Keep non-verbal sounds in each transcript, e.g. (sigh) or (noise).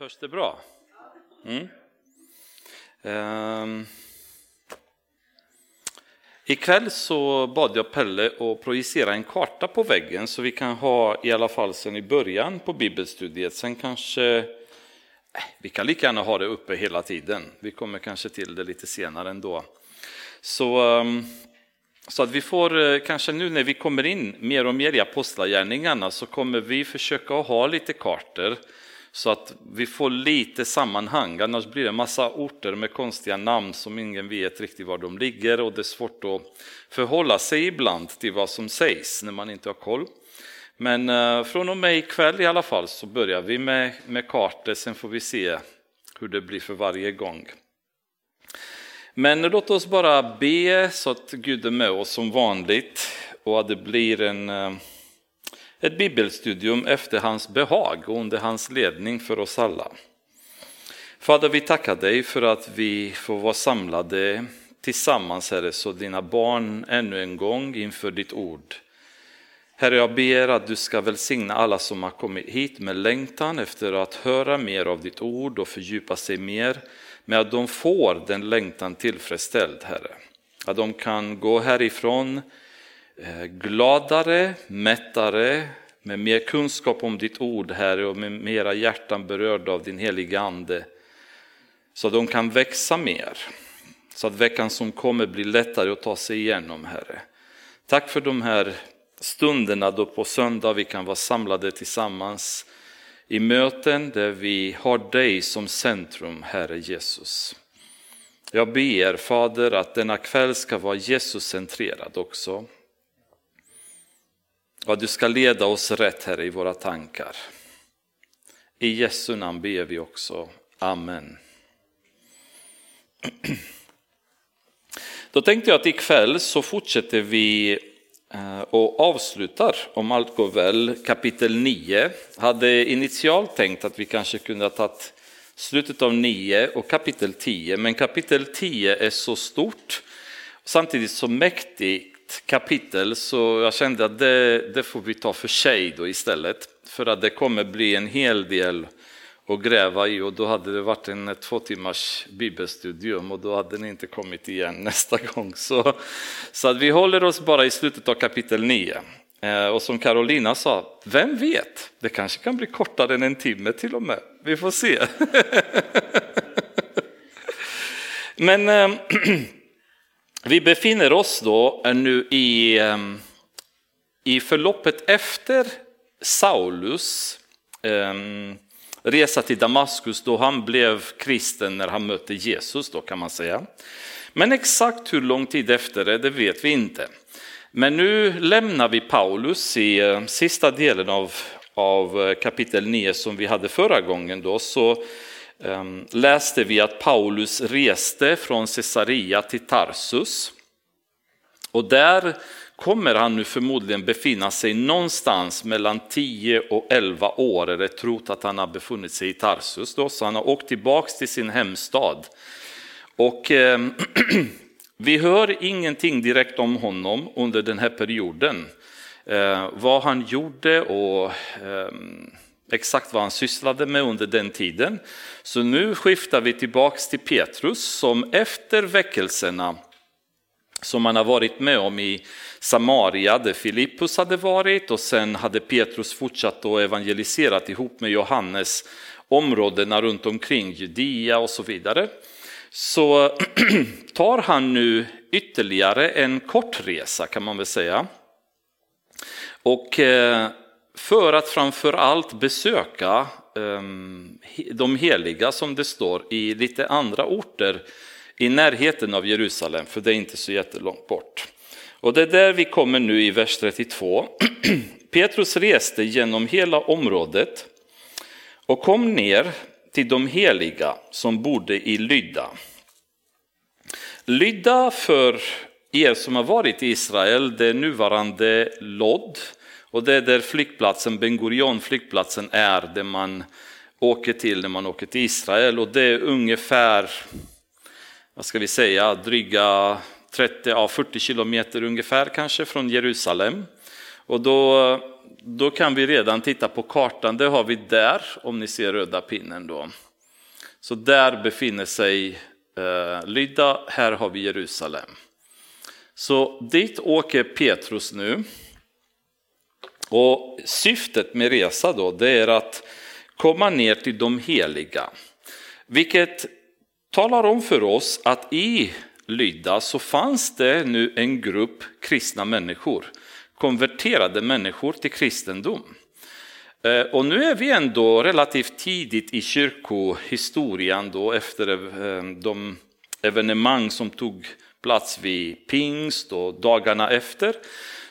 Hörs det bra? Mm. Um. Ikväll så bad jag Pelle att projicera en karta på väggen så vi kan ha i alla fall sen i början på bibelstudiet. Sen kanske, eh, vi kan lika gärna ha det uppe hela tiden. Vi kommer kanske till det lite senare ändå. Så, ehm, så att vi får eh, kanske nu när vi kommer in mer och mer i apostlagärningarna så kommer vi försöka ha lite kartor så att vi får lite sammanhang, annars blir det en massa orter med konstiga namn som ingen vet riktigt var de ligger och det är svårt att förhålla sig ibland till vad som sägs när man inte har koll. Men eh, från och med ikväll i alla fall så börjar vi med, med kartor, sen får vi se hur det blir för varje gång. Men låt oss bara be så att Gud är med oss som vanligt och att det blir en eh, ett bibelstudium efter hans behag och under hans ledning för oss alla. Fader, vi tackar dig för att vi får vara samlade tillsammans, Herre, så dina barn ännu en gång inför ditt ord. Herre, jag ber att du ska välsigna alla som har kommit hit med längtan efter att höra mer av ditt ord och fördjupa sig mer, med att de får den längtan tillfredsställd, Herre. Att de kan gå härifrån eh, gladare, mättare, med mer kunskap om ditt ord, Herre, och med mera hjärtan berörda av din heliga Ande. Så att de kan växa mer, så att veckan som kommer blir lättare att ta sig igenom, Herre. Tack för de här stunderna då på söndag vi kan vara samlade tillsammans i möten där vi har dig som centrum, Herre Jesus. Jag ber Fader att denna kväll ska vara Jesus-centrerad också. Vad du ska leda oss rätt, Herre, i våra tankar. I Jesu namn ber vi också. Amen. Då tänkte jag att ikväll så fortsätter vi eh, och avslutar, om allt går väl, kapitel 9. Hade initialt tänkt att vi kanske kunde ha tagit slutet av 9 och kapitel 10, men kapitel 10 är så stort, samtidigt så kapitel så jag kände att det, det får vi ta för sig då istället. För att det kommer bli en hel del att gräva i och då hade det varit en två timmars bibelstudium och då hade ni inte kommit igen (laughs) nästa gång. Så, så att vi håller oss bara i slutet av kapitel 9. Eh, och som Carolina sa, vem vet, det kanske kan bli kortare än en timme till och med. Vi får se. (laughs) Men eh, (clears throat) Vi befinner oss då nu i, ehm, i förloppet efter Saulus ehm, resa till Damaskus då han blev kristen när han mötte Jesus då kan man säga. Men exakt hur lång tid efter det, det vet vi inte. Men nu lämnar vi Paulus i ehm, sista delen av, av eh, kapitel 9 som vi hade förra gången då, så Ehm, läste vi att Paulus reste från Caesarea till Tarsus. Och där kommer han nu förmodligen befinna sig någonstans mellan 10 och 11 år, är trott att han har befunnit sig i Tarsus. Då, så han har åkt tillbaks till sin hemstad. Och eh, (clears throat) vi hör ingenting direkt om honom under den här perioden. Eh, vad han gjorde och eh, exakt vad han sysslade med under den tiden. Så nu skiftar vi tillbaks till Petrus som efter väckelserna som man har varit med om i Samaria där Filippus hade varit och sen hade Petrus fortsatt att evangelisera ihop med Johannes områdena runt omkring Judea och så vidare. Så (clears throat) tar han nu ytterligare en kort resa kan man väl säga. Och eh, för att framför allt besöka ehm, de heliga som det står i lite andra orter i närheten av Jerusalem, för det är inte så jättelångt bort. Och det är där vi kommer nu i vers 32. (clears throat) Petrus reste genom hela området och kom ner till de heliga som bodde i Lydda. Lydda för er som har varit i Israel, det nuvarande Lod, och det är där flygplatsen, Ben Gurion flygplatsen är, där man åker till när man åker till Israel. Och det är ungefär, vad ska vi säga, dryga 30, ja, 40 kilometer ungefär kanske från Jerusalem. Och då, då kan vi redan titta på kartan, det har vi där, om ni ser röda pinnen då. Så där befinner sig eh, Lydda, här har vi Jerusalem. Så dit åker Petrus nu. Och syftet med resa då, det är att komma ner till de heliga. Vilket talar om för oss att i Lydda så fanns det nu en grupp kristna människor, konverterade människor till kristendom. Eh, och nu är vi ändå relativt tidigt i kyrkohistorien då efter eh, de evenemang som tog plats vid pingst och dagarna efter.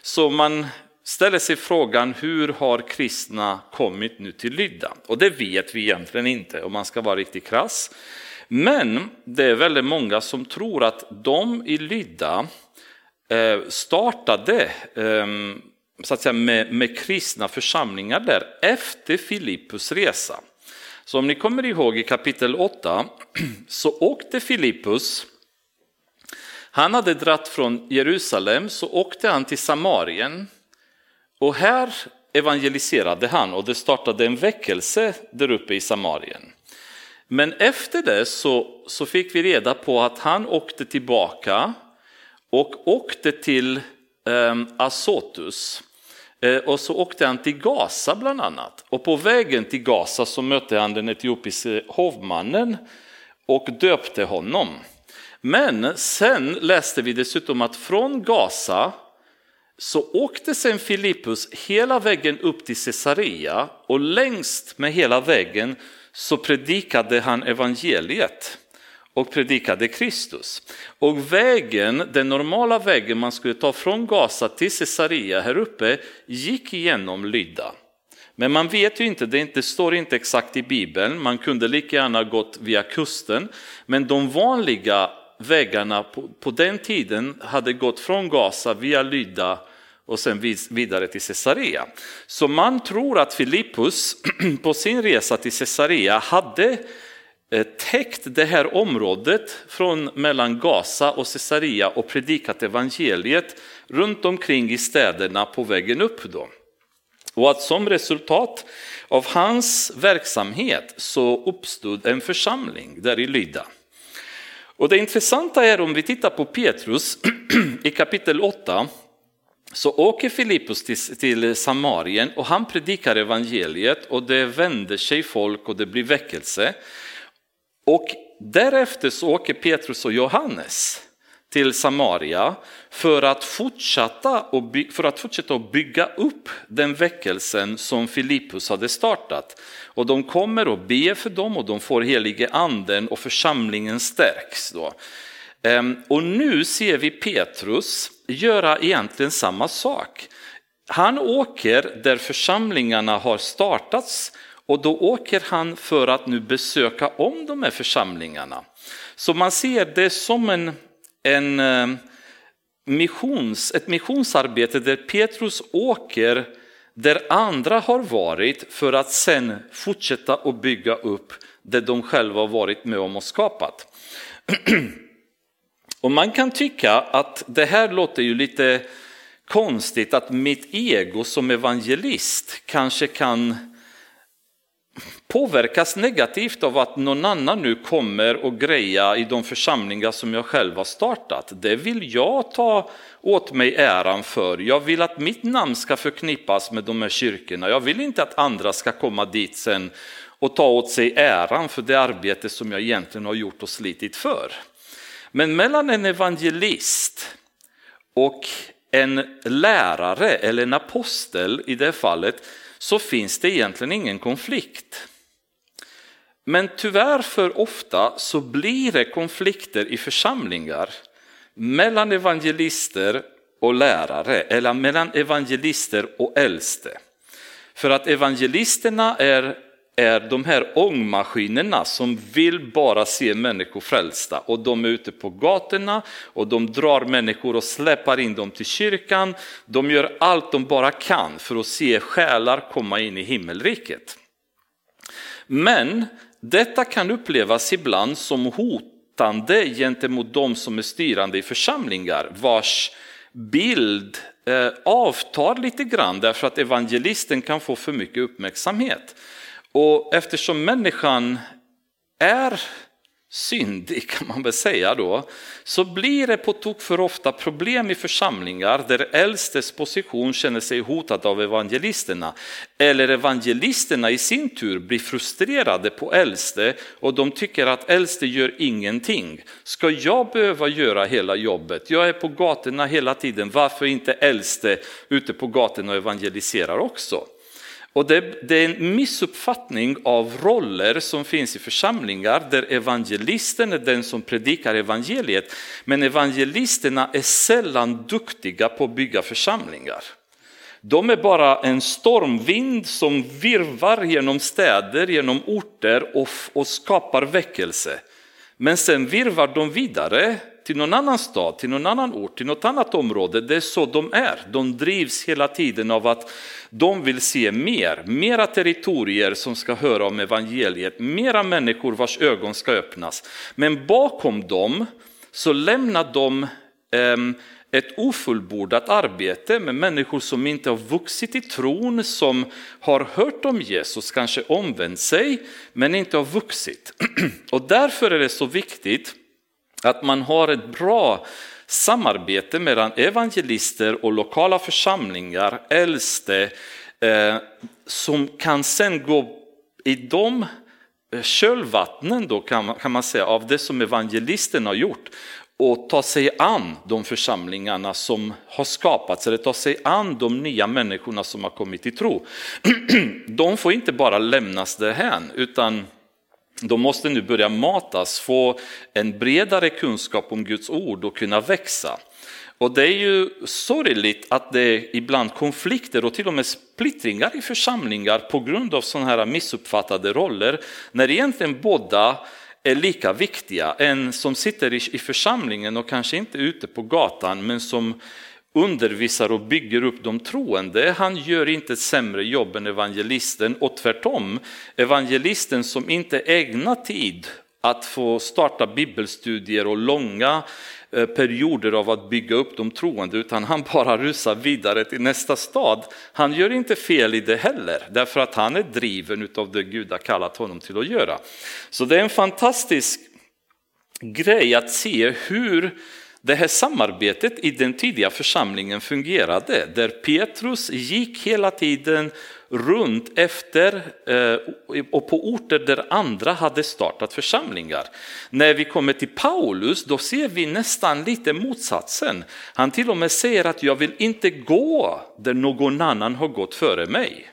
Så man ställer sig frågan hur har kristna kommit nu till Lydda? Och det vet vi egentligen inte om man ska vara riktigt krass. Men det är väldigt många som tror att de i Lydda eh, startade ehm, så att säga, med, med kristna församlingar där efter Filippus resa. Så om ni kommer ihåg i kapitel 8 (clears throat) så åkte Filippus, han hade dratt från Jerusalem så åkte han till Samarien och här evangeliserade han och det startade en väckelse där uppe i Samarien. Men efter det så, så fick vi reda på att han åkte tillbaka och åkte till eh, Asotus. Eh, och så åkte han till Gaza bland annat. Och på vägen till Gaza så mötte han den etiopiske hovmannen och döpte honom. Men sen läste vi dessutom att från Gaza så åkte sen Filippus hela vägen upp till Caesarea och längst med hela vägen så predikade han evangeliet och predikade Kristus. Och vägen, den normala vägen man skulle ta från Gaza till Caesarea här uppe gick igenom Lydda. Men man vet ju inte, det inte, står inte exakt i Bibeln, man kunde lika gärna gått via kusten. Men de vanliga vägarna på, på den tiden hade gått från Gaza via Lydda och sen vidare till Caesarea. Så man tror att Filippus (clears throat) på sin resa till Caesarea hade eh, täckt det här området från mellan Gaza och Caesarea och predikat evangeliet runt omkring i städerna på vägen upp. Då. Och att som resultat av hans verksamhet så uppstod en församling där i Lydda. Och det intressanta är om vi tittar på Petrus (clears throat) i kapitel 8 så åker Filippus till, till Samarien och han predikar evangeliet och det vänder sig folk och det blir väckelse. Och därefter så åker Petrus och Johannes till Samaria för att fortsätta och för att fortsätta att bygga upp den väckelsen som Filippus hade startat. Och de kommer och ber för dem och de får helige anden och församlingen stärks. Då. Ehm, och nu ser vi Petrus göra egentligen samma sak. Han åker där församlingarna har startats och då åker han för att nu besöka om de här församlingarna. Så man ser det som en, en eh, missions, ett missionsarbete där Petrus åker där andra har varit för att sen fortsätta att bygga upp det de själva har varit med om och skapat. (clears throat) Och man kan tycka att det här låter ju lite konstigt att mitt ego som evangelist kanske kan påverkas negativt av att någon annan nu kommer och greja i de församlingar som jag själv har startat. Det vill jag ta åt mig äran för. Jag vill att mitt namn ska förknippas med de här kyrkorna. Jag vill inte att andra ska komma dit sen och ta åt sig äran för det arbete som jag egentligen har gjort och slitit för. Men mellan en evangelist och en lärare eller en apostel i det fallet så finns det egentligen ingen konflikt. Men tyvärr för ofta så blir det konflikter i församlingar mellan evangelister och lärare eller mellan evangelister och äldste. För att evangelisterna är är de här ångmaskinerna som vill bara se människor frälsta och de är ute på gatorna och de drar människor och släpar in dem till kyrkan. De gör allt de bara kan för att se själar komma in i himmelriket. Men detta kan upplevas ibland som hotande gentemot de som är styrande i församlingar vars bild eh, avtar lite grann därför att evangelisten kan få för mycket uppmärksamhet. Och eftersom människan är syndig kan man väl säga då, så blir det på tok för ofta problem i församlingar där äldstes position känner sig hotad av evangelisterna. Eller evangelisterna i sin tur blir frustrerade på äldste och de tycker att äldste gör ingenting. Ska jag behöva göra hela jobbet? Jag är på gatorna hela tiden, varför inte äldste ute på gatorna och evangeliserar också? Och det, det, är en missuppfattning av roller som finns i församlingar där evangelisten är den som predikar evangeliet. Men evangelisterna är sällan duktiga på att bygga församlingar. De är bara en stormvind som virvar genom städer, genom orter och, och skapar väckelse. Men sen virvar de vidare till någon annan stad, till någon annan ort, till något annat område. Det är så de är. De drivs hela tiden av att de vill se mer, mera territorier som ska höra om evangeliet, mera människor vars ögon ska öppnas. Men bakom dem så lämnar de ehm, ett ofullbordat arbete med människor som inte har vuxit i tron, som har hört om Jesus, kanske omvänt sig, men inte har vuxit. (clears throat) Och därför är det så viktigt att man har ett bra samarbete mellan evangelister och lokala församlingar, äldste, eh, som kan sen gå i de eh, kölvattnen då kan man, kan man säga av det som evangelisten har gjort och ta sig an de församlingarna som har skapats eller ta sig an de nya människorna som har kommit till tro. (clears throat) De får inte bara lämnas därhän utan de måste nu börja matas, få en bredare kunskap om Guds ord och kunna växa. Och det är ju sorgligt att det är ibland konflikter och till och med splittringar i församlingar på grund av sådana här missuppfattade roller, när egentligen båda är lika viktiga. En som sitter i församlingen och kanske inte ute på gatan, men som undervisar och bygger upp de troende, han gör inte ett sämre jobb än evangelisten och tvärtom, evangelisten som inte ägnar tid att få starta bibelstudier och långa eh, perioder av att bygga upp de troende utan han bara rusar vidare till nästa stad. Han gör inte fel i det heller därför att han är driven av det Gud har kallat honom till att göra. Så det är en fantastisk grej att se hur det här samarbetet i den tidiga församlingen fungerade, där Petrus gick hela tiden runt efter eh, och på orter där andra hade startat församlingar. När vi kommer till Paulus då ser vi nästan lite motsatsen. Han till och med säger att jag vill inte gå där någon annan har gått före mig.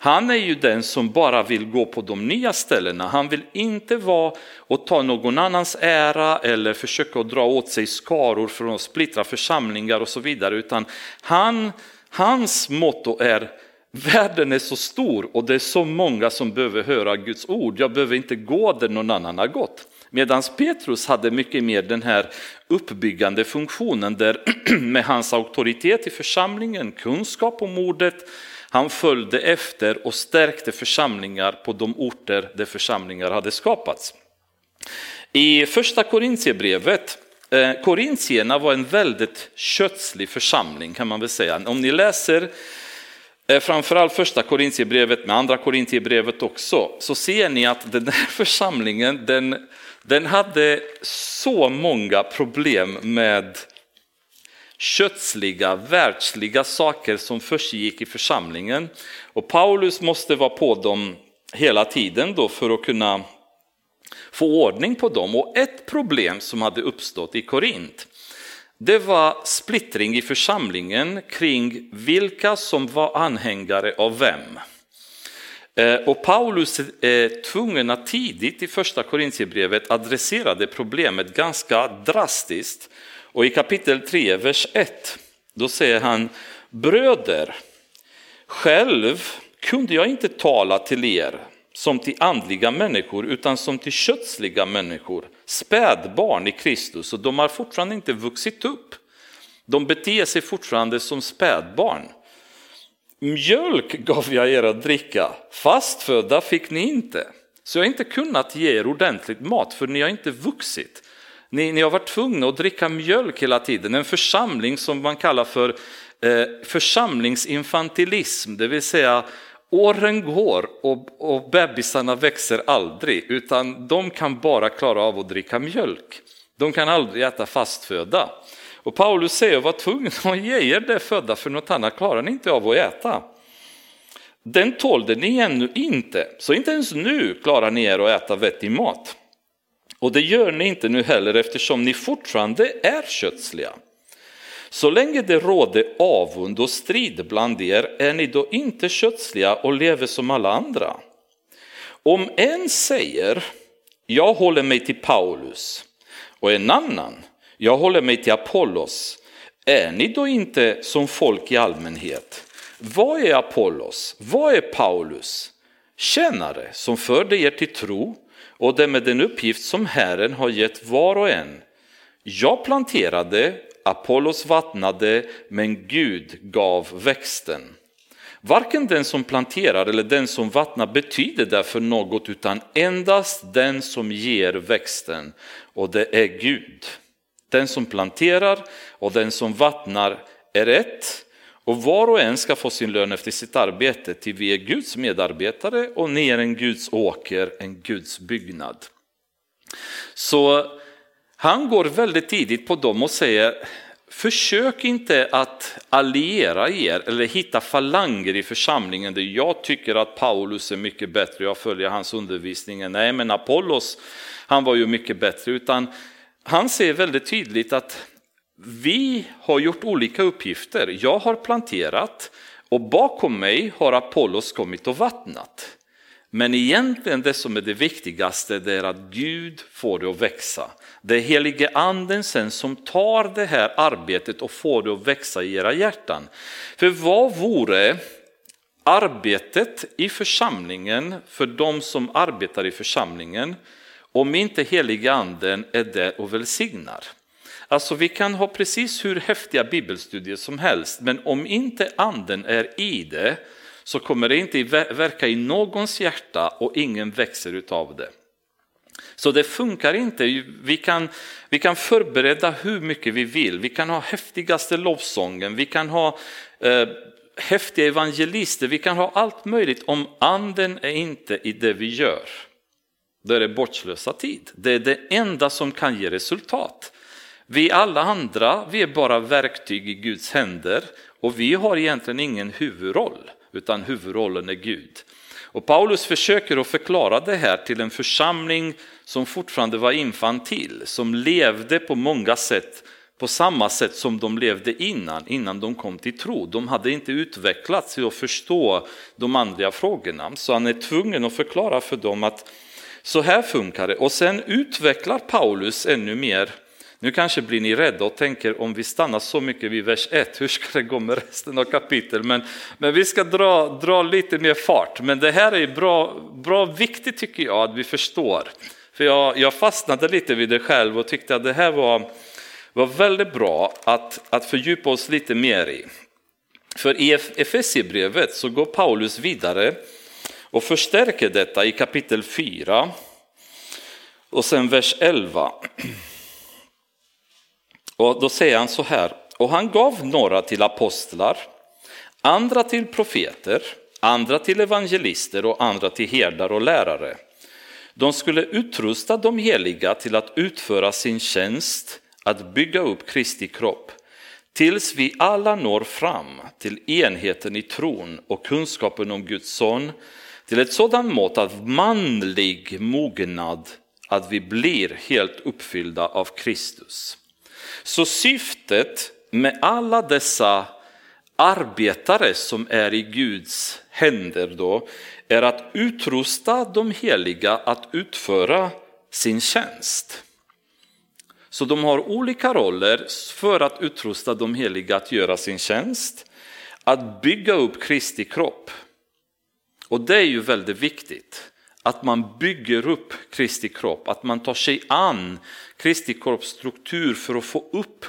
Han är ju den som bara vill gå på de nya ställena. Han vill inte vara och ta någon annans ära eller försöka dra åt sig skaror från att splittra församlingar och så vidare. Utan han, hans motto är Världen är så stor och det är så många som behöver höra Guds ord. Jag behöver inte gå där någon annan har gått. Medan Petrus hade mycket mer den här uppbyggande funktionen där (clears throat) med hans auktoritet i församlingen, kunskap om ordet, han följde efter och stärkte församlingar på de orter där församlingar hade skapats. I första Korintierbrevet, eh, Korintierna var en väldigt kötslig församling kan man väl säga. Om ni läser eh, framförallt första Korintierbrevet med andra Korintierbrevet också, så ser ni att den här (laughs) församlingen den, den hade så många problem med kötsliga, världsliga saker som försiggick i församlingen. Och Paulus måste vara på dem hela tiden då för att kunna få ordning på dem. Och ett problem som hade uppstått i Korint, det var splittring i församlingen kring vilka som var anhängare av vem. Eh, och Paulus är tvungen att tidigt i första Korintierbrevet adressera det problemet ganska drastiskt. Och i kapitel 3, vers 1, då säger han Bröder, själv kunde jag inte tala till er som till andliga människor utan som till kötsliga människor, spädbarn i Kristus och de har fortfarande inte vuxit upp. De beter sig fortfarande som spädbarn. Mjölk gav jag er att dricka, fastfödda fick ni inte. Så jag har inte kunnat ge er ordentligt mat för ni har inte vuxit. Ni, ni har varit tvungna att dricka mjölk hela tiden, en församling som man kallar för eh, församlingsinfantilism, det vill säga åren går och, och bebisarna växer aldrig, utan de kan bara klara av att dricka mjölk. De kan aldrig äta fastföda. Och Paulus säger, var tvungen att ge er det födda för något annat klarar ni inte av att äta. Den tålde ni ännu inte, så inte ens nu klarar ni er att äta vettig mat. Och det gör ni inte nu heller eftersom ni fortfarande är kötsliga. Så länge det råder avund och strid bland er är ni då inte kötsliga och lever som alla andra. Om en säger, jag håller mig till Paulus, och en annan, jag håller mig till Apollos, är ni då inte som folk i allmänhet? Vad är Apollos? Vad är Paulus? Tjänare som förde er till tro och det med den uppgift som Herren har gett var och en. Jag planterade, Apollos vattnade, men Gud gav växten. Varken den som planterar eller den som vattnar betyder därför något utan endast den som ger växten och det är Gud. Den som planterar och den som vattnar är ett och var och en ska få sin lön efter sitt arbete, till vi är Guds medarbetare och ni är en Guds åker, en Guds byggnad. Så han går väldigt tidigt på dem och säger, försök inte att alliera er eller hitta falanger i församlingen där jag tycker att Paulus är mycket bättre, jag följer hans undervisning. Nej, men Apollos, han var ju mycket bättre, utan han ser väldigt tydligt att vi har gjort olika uppgifter. Jag har planterat och bakom mig har Apollos kommit och vattnat. Men egentligen det som är det viktigaste det är att Gud får det att växa. Det är helige anden sen som tar det här arbetet och får det att växa i era hjärtan. För vad vore arbetet i församlingen för de som arbetar i församlingen om inte helige anden är där och välsignar? Alltså vi kan ha precis hur häftiga bibelstudier som helst, men om inte anden är i det så kommer det inte verka i någons hjärta och ingen växer utav det. Så det funkar inte. Vi kan, vi kan förbereda hur mycket vi vill. Vi kan ha häftigaste lovsången, vi kan ha eh, häftiga evangelister, vi kan ha allt möjligt. Om anden är inte i det vi gör, då är det bortslösa tid. Det är det enda som kan ge resultat. Vi alla andra, vi är bara verktyg i Guds händer och vi har egentligen ingen huvudroll, utan huvudrollen är Gud. Och Paulus försöker att förklara det här till en församling som fortfarande var infantil, som levde på många sätt på samma sätt som de levde innan, innan de kom till tro. De hade inte utvecklats till att förstå de andliga frågorna, så han är tvungen att förklara för dem att så här funkar det. Och sen utvecklar Paulus ännu mer nu kanske blir ni rädda och tänker om vi stannar så mycket vid vers 1, hur ska det gå med resten av kapitlet? Men, men vi ska dra, dra lite mer fart. Men det här är bra, bra viktigt tycker jag att vi förstår. För jag, jag fastnade lite vid det själv och tyckte att det här var, var väldigt bra att, att fördjupa oss lite mer i. För i Efesierbrevet så går Paulus vidare och förstärker detta i kapitel 4 och sen vers 11. Och då säger han så här, och han gav några till apostlar, andra till profeter, andra till evangelister och andra till herdar och lärare. De skulle utrusta de heliga till att utföra sin tjänst, att bygga upp Kristi kropp, tills vi alla når fram till enheten i tron och kunskapen om Guds son, till ett sådant mått av manlig mognad att vi blir helt uppfyllda av Kristus. Så syftet med alla dessa arbetare som är i Guds händer då är att utrusta de heliga att utföra sin tjänst. Så de har olika roller för att utrusta de heliga att göra sin tjänst, att bygga upp Kristi kropp. Och det är ju väldigt viktigt att man bygger upp Kristi kropp, att man tar sig an Kristi korpsstruktur för att få upp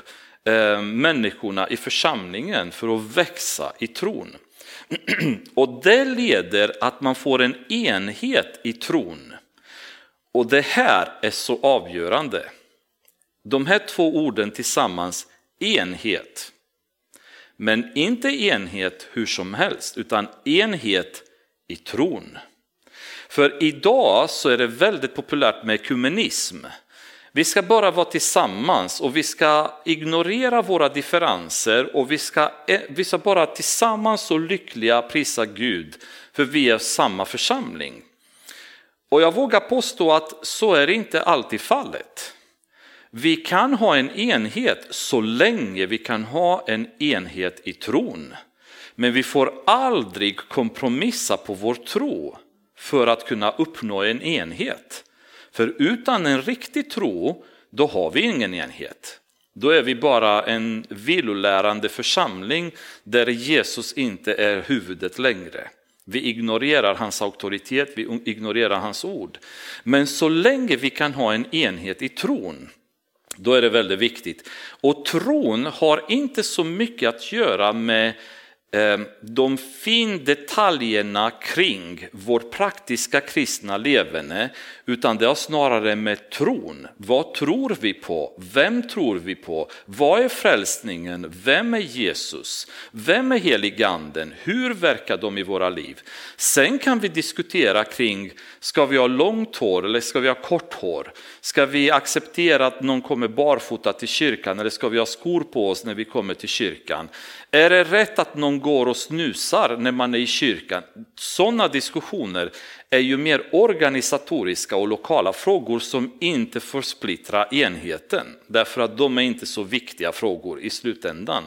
eh, människorna i församlingen för att växa i tron. (clears throat) Och det leder att man får en enhet i tron. Och det här är så avgörande. De här två orden tillsammans, enhet. Men inte enhet hur som helst, utan enhet i tron. För idag så är det väldigt populärt med ekumenism. Vi ska bara vara tillsammans och vi ska ignorera våra differenser och vi ska, eh, vi ska bara tillsammans och lyckliga prisa Gud för vi är samma församling. Och jag vågar påstå att så är det inte alltid fallet. Vi kan ha en enhet så länge vi kan ha en enhet i tron. Men vi får aldrig kompromissa på vår tro för att kunna uppnå en enhet. För utan en riktig tro, då har vi ingen enhet. Då är vi bara en vilolärande församling där Jesus inte är huvudet längre. Vi ignorerar hans auktoritet, vi ignorerar hans ord. Men så länge vi kan ha en enhet i tron, då är det väldigt viktigt. Och tron har inte så mycket att göra med Ehm, de fin detaljerna kring vårt praktiska kristna levande, utan det har snarare med tron. Vad tror vi på? Vem tror vi på? Vad är frälsningen? Vem är Jesus? Vem är heliganden? Hur verkar de i våra liv? Sen kan vi diskutera kring, ska vi ha långt hår eller ska vi ha kort hår? Ska vi acceptera att någon kommer barfota till kyrkan eller ska vi ha skor på oss när vi kommer till kyrkan? Är det rätt att någon går och snusar när man är i kyrkan? Sådana diskussioner är ju mer organisatoriska och lokala frågor som inte får splittra enheten, därför att de är inte så viktiga frågor i slutändan.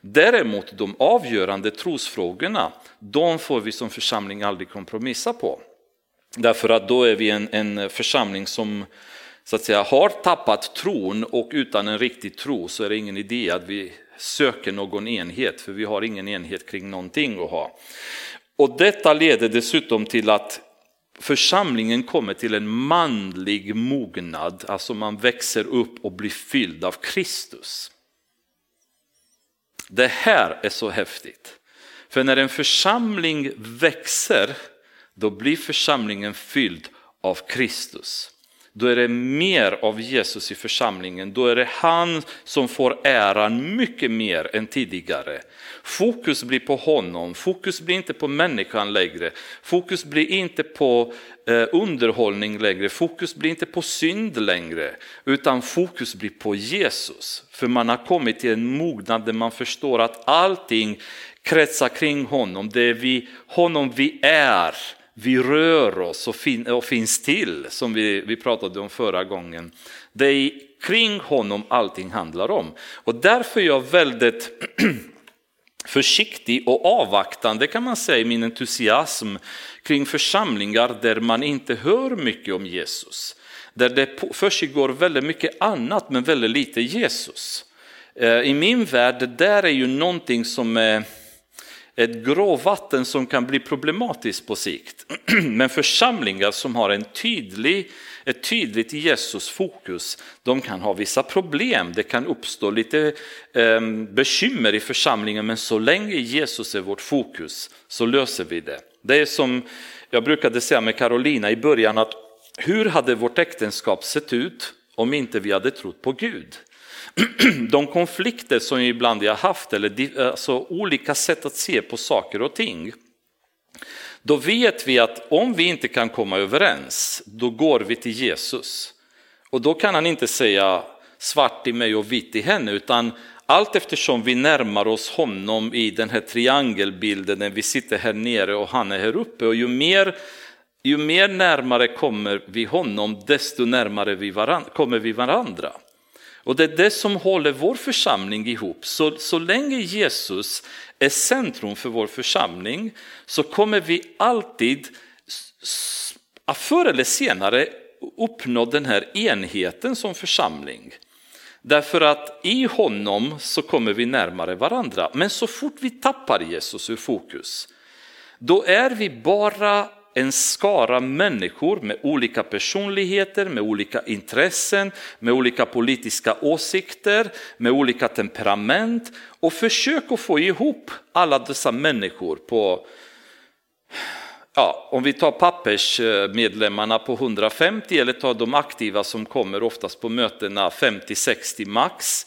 Däremot de avgörande trosfrågorna, de får vi som församling aldrig kompromissa på. Därför att då är vi en, en församling som så att säga, har tappat tron och utan en riktig tro så är det ingen idé att vi söker någon enhet, för vi har ingen enhet kring någonting att ha. Och detta leder dessutom till att församlingen kommer till en manlig mognad, alltså man växer upp och blir fylld av Kristus. Det här är så häftigt. För när en församling växer, då blir församlingen fylld av Kristus då är det mer av Jesus i församlingen. Då är det han som får äran mycket mer än tidigare. Fokus blir på honom, fokus blir inte på människan längre. Fokus blir inte på eh, underhållning längre, fokus blir inte på synd längre. Utan fokus blir på Jesus. För man har kommit till en mognad där man förstår att allting kretsar kring honom. Det är vi, honom vi är vi rör oss och, fin och finns till, som vi, vi pratade om förra gången. Det är kring honom allting handlar om. Och därför är jag väldigt (clears throat) försiktig och avvaktande kan man säga i min entusiasm kring församlingar där man inte hör mycket om Jesus. Där det försiggår väldigt mycket annat men väldigt lite Jesus. Eh, I min värld, där är ju någonting som är ett gråvatten som kan bli problematiskt på sikt. (clears throat) Men församlingar som har en tydlig, ett tydligt Jesus-fokus, de kan ha vissa problem. Det kan uppstå lite eh, bekymmer i församlingen, men så länge Jesus är vårt fokus så löser vi det. Det är som jag brukade säga med Carolina i början, att hur hade vårt äktenskap sett ut om inte vi hade trott på Gud? (clears throat) de konflikter som ibland jag haft, eller alltså olika sätt att se på saker och ting, då vet vi att om vi inte kan komma överens, då går vi till Jesus. Och då kan han inte säga svart i mig och vitt i henne, utan allt eftersom vi närmar oss honom i den här triangelbilden, när vi sitter här nere och han är här uppe, och ju mer, ju mer närmare kommer vi honom, desto närmare vi varandra, kommer vi varandra. Och det är det som håller vår församling ihop. Så, så länge Jesus är centrum för vår församling så kommer vi alltid, förr eller senare, uppnå den här enheten som församling. Därför att i honom så kommer vi närmare varandra. Men så fort vi tappar Jesus ur fokus, då är vi bara en skara människor med olika personligheter, med olika intressen, med olika politiska åsikter, med olika temperament och försök att få ihop alla dessa människor på Ja, om vi tar pappersmedlemmarna på 150 eller tar de aktiva som kommer oftast på mötena 50-60 max.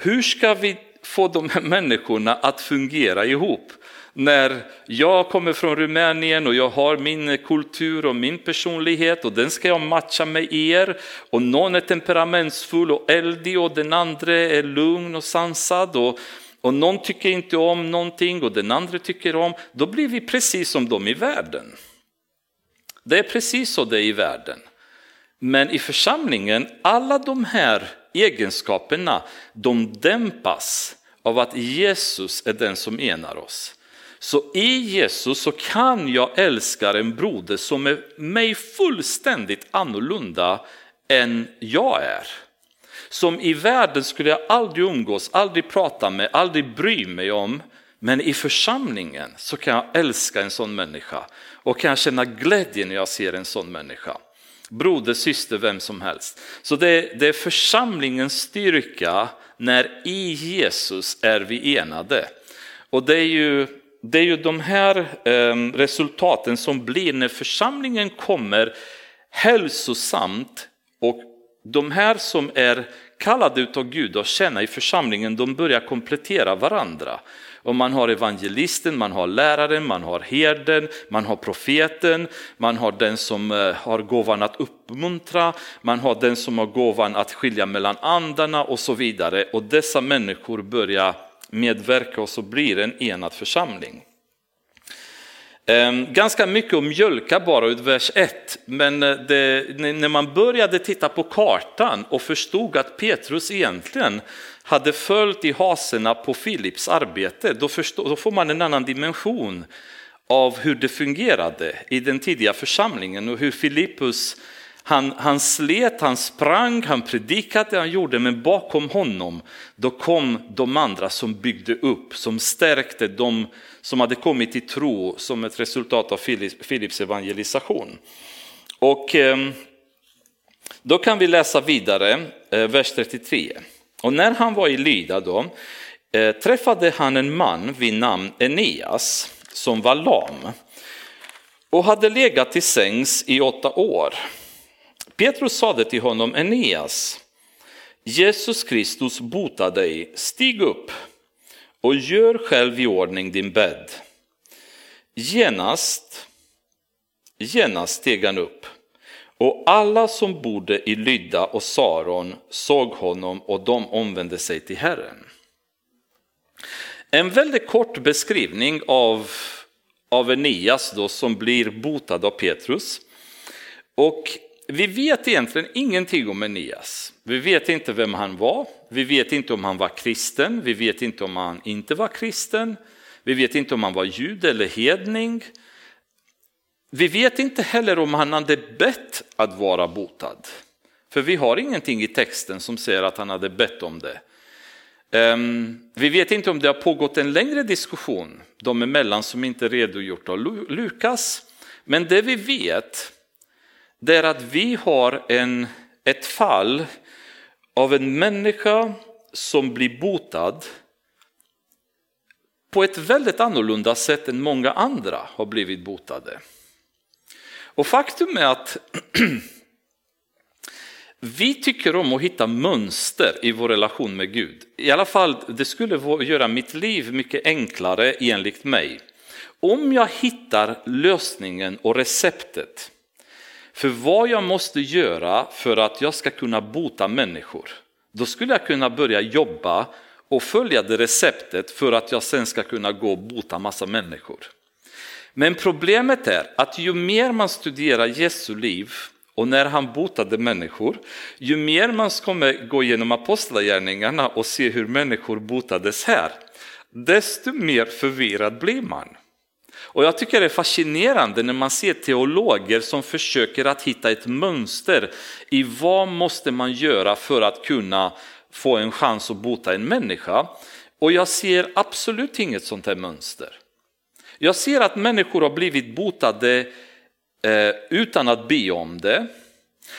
Hur ska vi få de här människorna att fungera ihop? När jag kommer från Rumänien och jag har min kultur och min personlighet och den ska jag matcha med er och någon är temperamentsfull och eldig och den andra är lugn och sansad och, och någon tycker inte om någonting och den andra tycker om, då blir vi precis som de i världen. Det är precis så det är i världen. Men i församlingen, alla de här egenskaperna, de dämpas av att Jesus är den som enar oss. Så i Jesus så kan jag älska en broder som är mig fullständigt annorlunda än jag är. Som i världen skulle jag aldrig umgås, aldrig prata med, aldrig bry mig om. Men i församlingen så kan jag älska en sån människa och kan jag känna glädje när jag ser en sån människa. Broder, syster, vem som helst. Så det, det är församlingens styrka när i Jesus är vi enade. Och det är ju, det är ju de här ehm, resultaten som blir när församlingen kommer hälsosamt och de här som är kallade av Gud att känna i församlingen, de börjar komplettera varandra. Och man har evangelisten, man har läraren, man har herden, man har profeten, man har den som eh, har gåvan att uppmuntra, man har den som har gåvan att skilja mellan andarna och så vidare. Och dessa människor börjar medverka och så blir det en enad församling. Ehm, ganska mycket om mjölka bara ut vers 1, men eh, det, när man började titta på kartan och förstod att Petrus egentligen hade följt i haserna på Filips arbete, då, förstår, då får man en annan dimension av hur det fungerade i den tidiga församlingen och hur Filippus han, han slet, han sprang, han predikade, han gjorde, men bakom honom då kom de andra som byggde upp, som stärkte de som hade kommit till tro som ett resultat av Filips evangelisation. Och ehm, då kan vi läsa vidare, eh, vers 33. Och när han var i Lyda då, eh, träffade han en man vid namn Eneas som var lam och hade legat till sängs i åtta år. Petrus sade till honom, Eneas, Jesus Kristus botar dig, stig upp och gör själv i ordning din bädd. Genast, genast steg han upp och alla som bodde i Lydda och Saron såg honom och de omvände sig till Herren. En väldigt kort beskrivning av, av Enias då, som blir botad av Petrus. Och vi vet egentligen ingenting om Eneas. Vi vet inte vem han var, vi vet inte om han var kristen, vi vet inte om han inte var kristen, vi vet inte om han var jud eller hedning. Vi vet inte heller om han hade bett att vara botad. För vi har ingenting i texten som säger att han hade bett om det. Ehm, vi vet inte om det har pågått en längre diskussion de emellan som inte redogjort av Lukas. Men det vi vet det är att vi har en, ett fall av en människa som blir botad på ett väldigt annorlunda sätt än många andra har blivit botade. Och faktum är att (clears throat) vi tycker om att hitta mönster i vår relation med Gud. I alla fall, det skulle göra mitt liv mycket enklare enligt mig. Om jag hittar lösningen och receptet för vad jag måste göra för att jag ska kunna bota människor, då skulle jag kunna börja jobba och följa det receptet för att jag sen ska kunna gå och bota massa människor. Men problemet är att ju mer man studerar Jesu liv och när han botade människor, ju mer man kommer gå igenom apostlagärningarna och se hur människor botades här, desto mer förvirrad blir man. Och jag tycker det är fascinerande när man ser teologer som försöker att hitta ett mönster i vad måste man göra för att kunna få en chans att bota en människa. Och jag ser absolut inget sånt här mönster. Jag ser att människor har blivit botade eh, utan att be om det.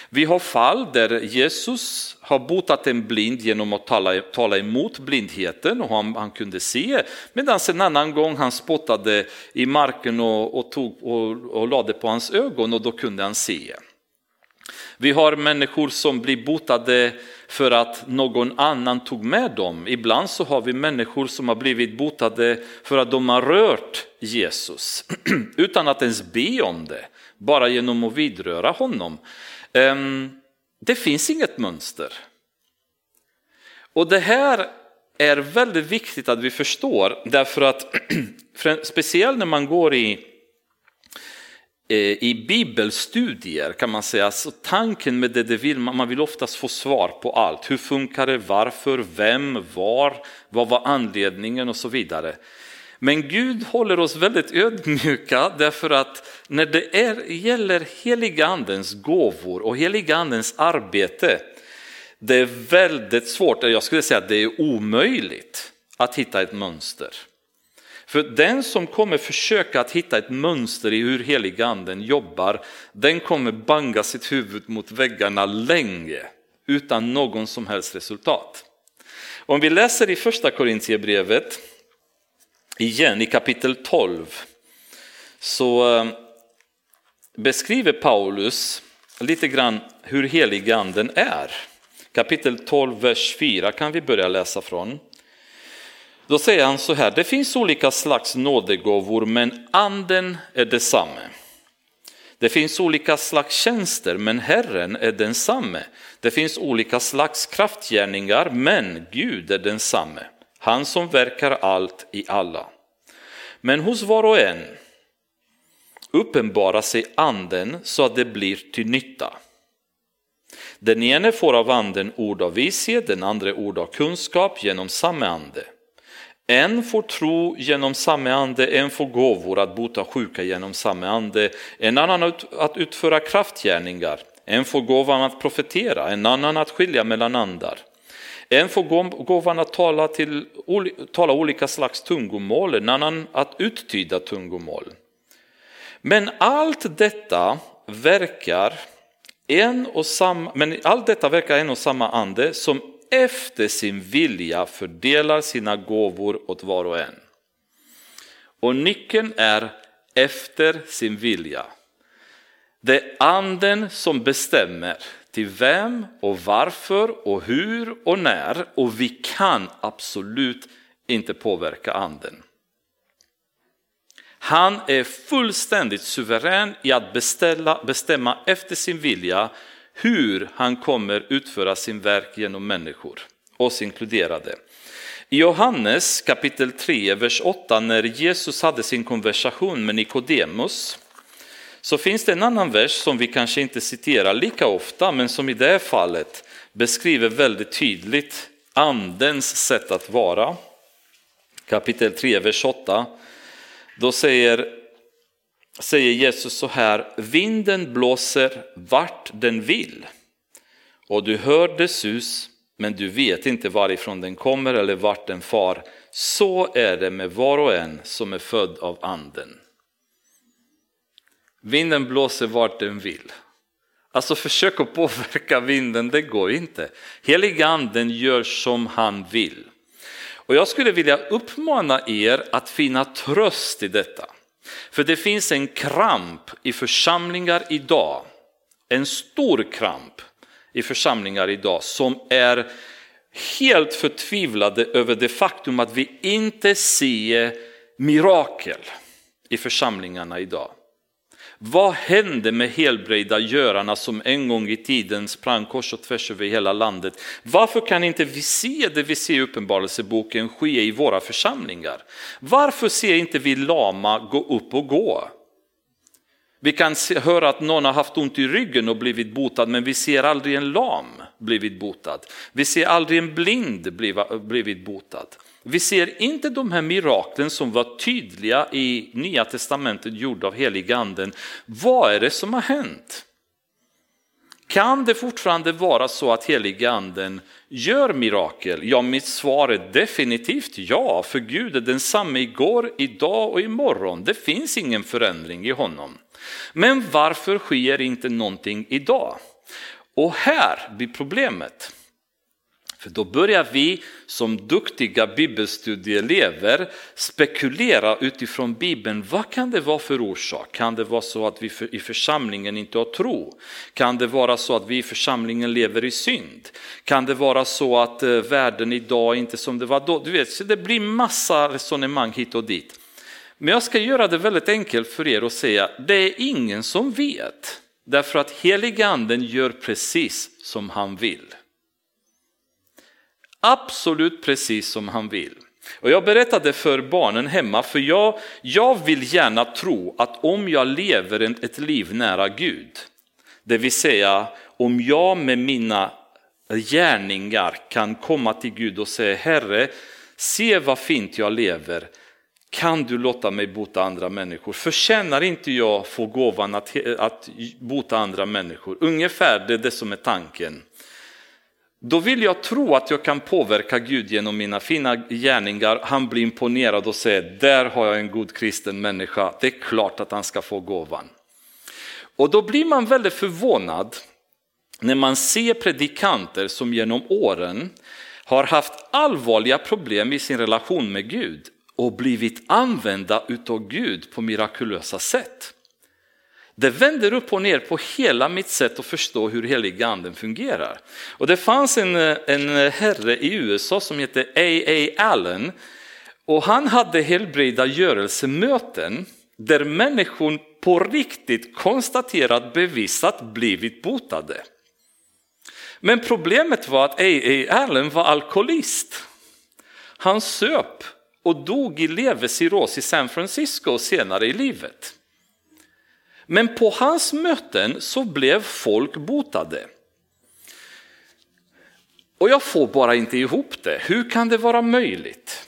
Vi har fall där Jesus har botat en blind genom att tala, tala emot blindheten och han, han kunde se. Medan en annan gång han spottade i marken och, och, tog, och, och lade på hans ögon och då kunde han se. Vi har människor som blir botade för att någon annan tog med dem. Ibland så har vi människor som har blivit botade för att de har rört Jesus (clears throat) utan att ens be om det, bara genom att vidröra honom. Ehm, det finns inget mönster. Och det här är väldigt viktigt att vi förstår därför att (clears throat) speciellt när man går i eh, i bibelstudier kan man säga, så tanken med det, det vill man, man vill oftast få svar på allt. Hur funkar det, varför, vem, var, vad var anledningen och så vidare. Men Gud håller oss väldigt ödmjuka därför att när det är, gäller heligandens gåvor och heligandens arbete, det är väldigt svårt, jag skulle säga att det är omöjligt att hitta ett mönster. För den som kommer försöka att hitta ett mönster i hur heliganden jobbar, den kommer banga sitt huvud mot väggarna länge utan någon som helst resultat. Om vi läser i första Korintierbrevet igen i kapitel 12 så eh, beskriver Paulus lite grann hur helig anden är. Kapitel 12, vers 4 kan vi börja läsa från. Då säger han så här, det finns olika slags nådegåvor men anden är detsamme. Det finns olika slags tjänster men Herren är densamme. Det finns olika slags kraftgärningar men Gud är densamme. Han som verkar allt i alla. Men hos var och en uppenbarar sig anden så att det blir till nytta. Den ene får av anden ord av vishet, den andra ord av kunskap genom samma ande. En får tro genom samma ande, en får gåvor att bota sjuka genom samma ande, en annan att utföra kraftgärningar, en får gåvan att profetera, en annan att skilja mellan andar. En får gåvan att tala, till, tala olika slags tungomål, en annan att uttyda tungomål. Men allt detta verkar en och samma, men allt detta verkar en och samma ande som efter sin vilja fördelar sina gåvor åt var och en. Och nyckeln är efter sin vilja. Det är anden som bestämmer till vem och varför och hur och när och vi kan absolut inte påverka anden. Han är fullständigt suverän i att beställa, bestämma efter sin vilja hur han kommer utföra sin verk genom människor, oss inkluderade. I Johannes kapitel 3, vers 8, när Jesus hade sin konversation med Nikodemus, så finns det en annan vers som vi kanske inte citerar lika ofta, men som i det här fallet beskriver väldigt tydligt andens sätt att vara. Kapitel 3, vers 8. Då säger säger Jesus så här, vinden blåser vart den vill och du hör dess sus men du vet inte varifrån den kommer eller vart den far. Så är det med var och en som är född av anden. Vinden blåser vart den vill. Alltså försök att påverka vinden, det går inte. Heliga anden gör som han vill. Och jag skulle vilja uppmana er att finna tröst i detta. För det finns en kramp i församlingar idag, en stor kramp i församlingar idag som är helt förtvivlade över det faktum att vi inte ser mirakel i församlingarna idag. Vad hände med helbrägda görarna som en gång i tiden sprang kors och tvärs över hela landet? Varför kan inte vi se det vi ser i Uppenbarelseboken ske i våra församlingar? Varför ser inte vi lama gå upp och gå? Vi kan höra att någon har haft ont i ryggen och blivit botad men vi ser aldrig en lam blivit botad. Vi ser aldrig en blind blivit botad. Vi ser inte de här miraklen som var tydliga i Nya Testamentet gjorda av heliganden. Vad är det som har hänt? Kan det fortfarande vara så att heliganden gör mirakel? Ja, mitt svar är definitivt ja, för Gud är densamme igår, idag och imorgon. Det finns ingen förändring i honom. Men varför sker inte någonting idag? Och här blir problemet. För då börjar vi som duktiga bibelstudieelever spekulera utifrån Bibeln. Vad kan det vara för orsak? Kan det vara så att vi i församlingen inte har tro? Kan det vara så att vi i församlingen lever i synd? Kan det vara så att eh, världen idag inte som det var då? Du vet, så det blir massa resonemang hit och dit. Men jag ska göra det väldigt enkelt för er och säga, det är ingen som vet. Därför att heliganden gör precis som han vill absolut precis som han vill. Och jag berättade för barnen hemma, för jag, jag vill gärna tro att om jag lever ett liv nära Gud, det vill säga om jag med mina gärningar kan komma till Gud och säga Herre, se vad fint jag lever, kan du låta mig bota andra människor? Förtjänar inte jag få gåvan att, att bota andra människor? Ungefär det är det som är tanken. Då vill jag tro att jag kan påverka Gud genom mina fina gärningar. Han blir imponerad och säger, där har jag en god kristen människa, det är klart att han ska få gåvan. Och då blir man väldigt förvånad när man ser predikanter som genom åren har haft allvarliga problem i sin relation med Gud och blivit använda utav Gud på mirakulösa sätt. Det vänder upp och ner på hela mitt sätt att förstå hur heliga anden fungerar. Och det fanns en, en herre i USA som hette A.A. Allen och han hade helbrägdagörelsemöten där människor på riktigt konstaterat bevisat blivit botade. Men problemet var att A.A. Allen var alkoholist. Han söp och dog i levercirros i San Francisco senare i livet. Men på hans möten så blev folk botade. Och jag får bara inte ihop det. Hur kan det vara möjligt?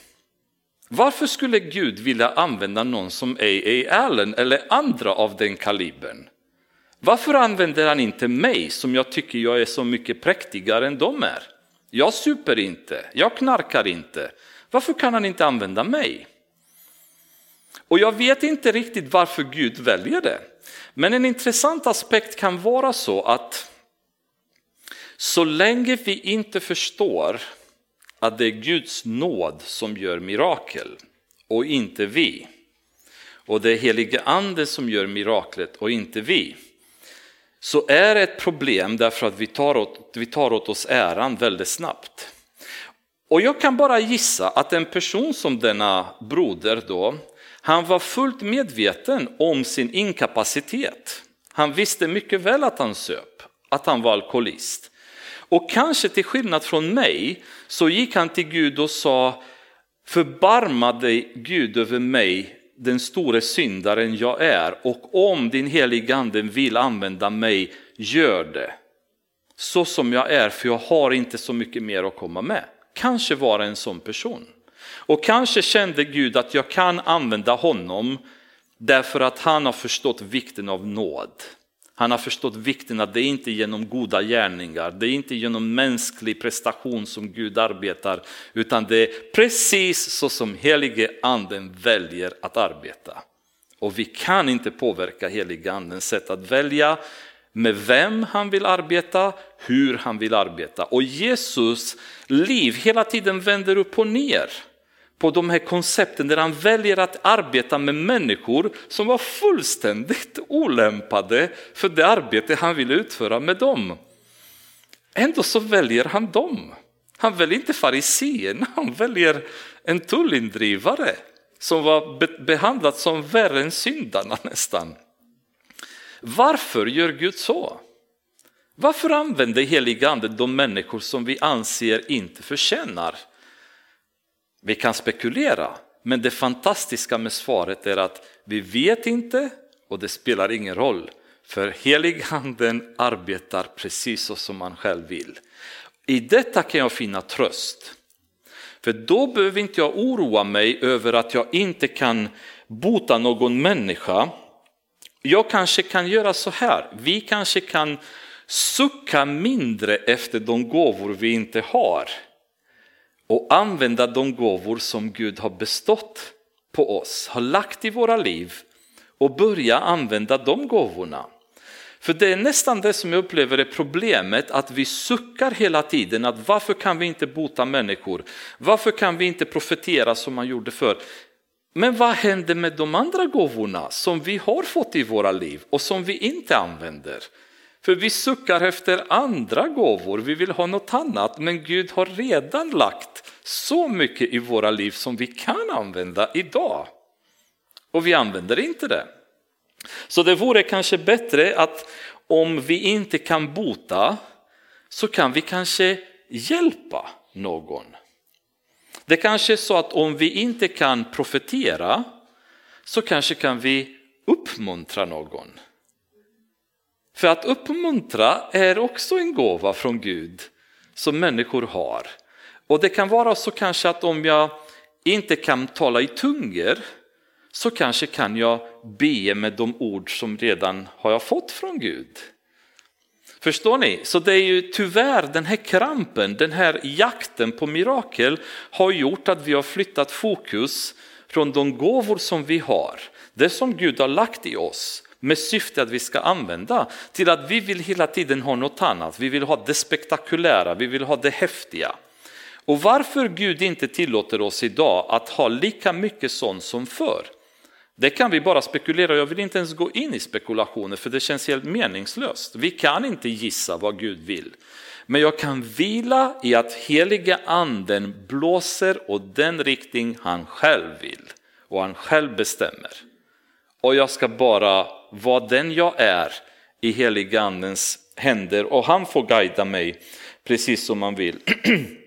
Varför skulle Gud vilja använda någon som A.A. Allen eller andra av den kalibern? Varför använder han inte mig som jag tycker jag är så mycket präktigare än de är? Jag super inte, jag knarkar inte. Varför kan han inte använda mig? Och jag vet inte riktigt varför Gud väljer det. Men en intressant aspekt kan vara så att så länge vi inte förstår att det är Guds nåd som gör mirakel och inte vi, och det är helige ande som gör miraklet och inte vi, så är det ett problem därför att vi tar, åt, vi tar åt oss äran väldigt snabbt. Och jag kan bara gissa att en person som denna broder då, han var fullt medveten om sin inkapacitet. Han visste mycket väl att han söp, att han var alkoholist. Och kanske till skillnad från mig så gick han till Gud och sa Förbarma dig Gud över mig, den store syndaren jag är och om din heliga ande vill använda mig, gör det. Så som jag är, för jag har inte så mycket mer att komma med. Kanske var en sån person. Och kanske kände Gud att jag kan använda honom därför att han har förstått vikten av nåd. Han har förstått vikten att det inte är genom goda gärningar, det är inte genom mänsklig prestation som Gud arbetar, utan det är precis så som helige anden väljer att arbeta. Och vi kan inte påverka helige andens sätt att välja med vem han vill arbeta, hur han vill arbeta. Och Jesus liv hela tiden vänder upp och ner på de här koncepten där han väljer att arbeta med människor som var fullständigt olämpade för det arbete han vill utföra med dem. Ändå så väljer han dem. Han väljer inte fariséerna, han väljer en tullindrivare som var behandlad som värre än syndarna nästan. Varför gör Gud så? Varför använder heliga ande de människor som vi anser inte förtjänar vi kan spekulera, men det fantastiska med svaret är att vi vet inte och det spelar ingen roll. För heliganden arbetar precis så som man själv vill. I detta kan jag finna tröst. För då behöver inte jag oroa mig över att jag inte kan bota någon människa. Jag kanske kan göra så här, vi kanske kan sucka mindre efter de gåvor vi inte har och använda de gåvor som Gud har bestått på oss, har lagt i våra liv och börja använda de gåvorna. För det är nästan det som jag upplever är problemet, att vi suckar hela tiden att varför kan vi inte bota människor? Varför kan vi inte profetera som man gjorde förr? Men vad händer med de andra gåvorna som vi har fått i våra liv och som vi inte använder? För vi suckar efter andra gåvor, vi vill ha något annat, men Gud har redan lagt så mycket i våra liv som vi kan använda idag. Och vi använder inte det. Så det vore kanske bättre att om vi inte kan bota så kan vi kanske hjälpa någon. Det kanske är så att om vi inte kan profetera så kanske kan vi uppmuntra någon. För att uppmuntra är också en gåva från Gud som människor har. Och det kan vara så kanske att om jag inte kan tala i tungor så kanske kan jag be med de ord som redan har jag fått från Gud. Förstår ni? Så det är ju tyvärr den här krampen, den här jakten på mirakel har gjort att vi har flyttat fokus från de gåvor som vi har, det som Gud har lagt i oss med syfte att vi ska använda till att vi vill hela tiden ha något annat. Vi vill ha det spektakulära, vi vill ha det häftiga. Och varför Gud inte tillåter oss idag att ha lika mycket sånt som förr, det kan vi bara spekulera, jag vill inte ens gå in i spekulationer för det känns helt meningslöst. Vi kan inte gissa vad Gud vill. Men jag kan vila i att heliga anden blåser åt den riktning han själv vill och han själv bestämmer. Och jag ska bara vad den jag är i heliga andens händer och han får guida mig precis som han vill. (clears throat)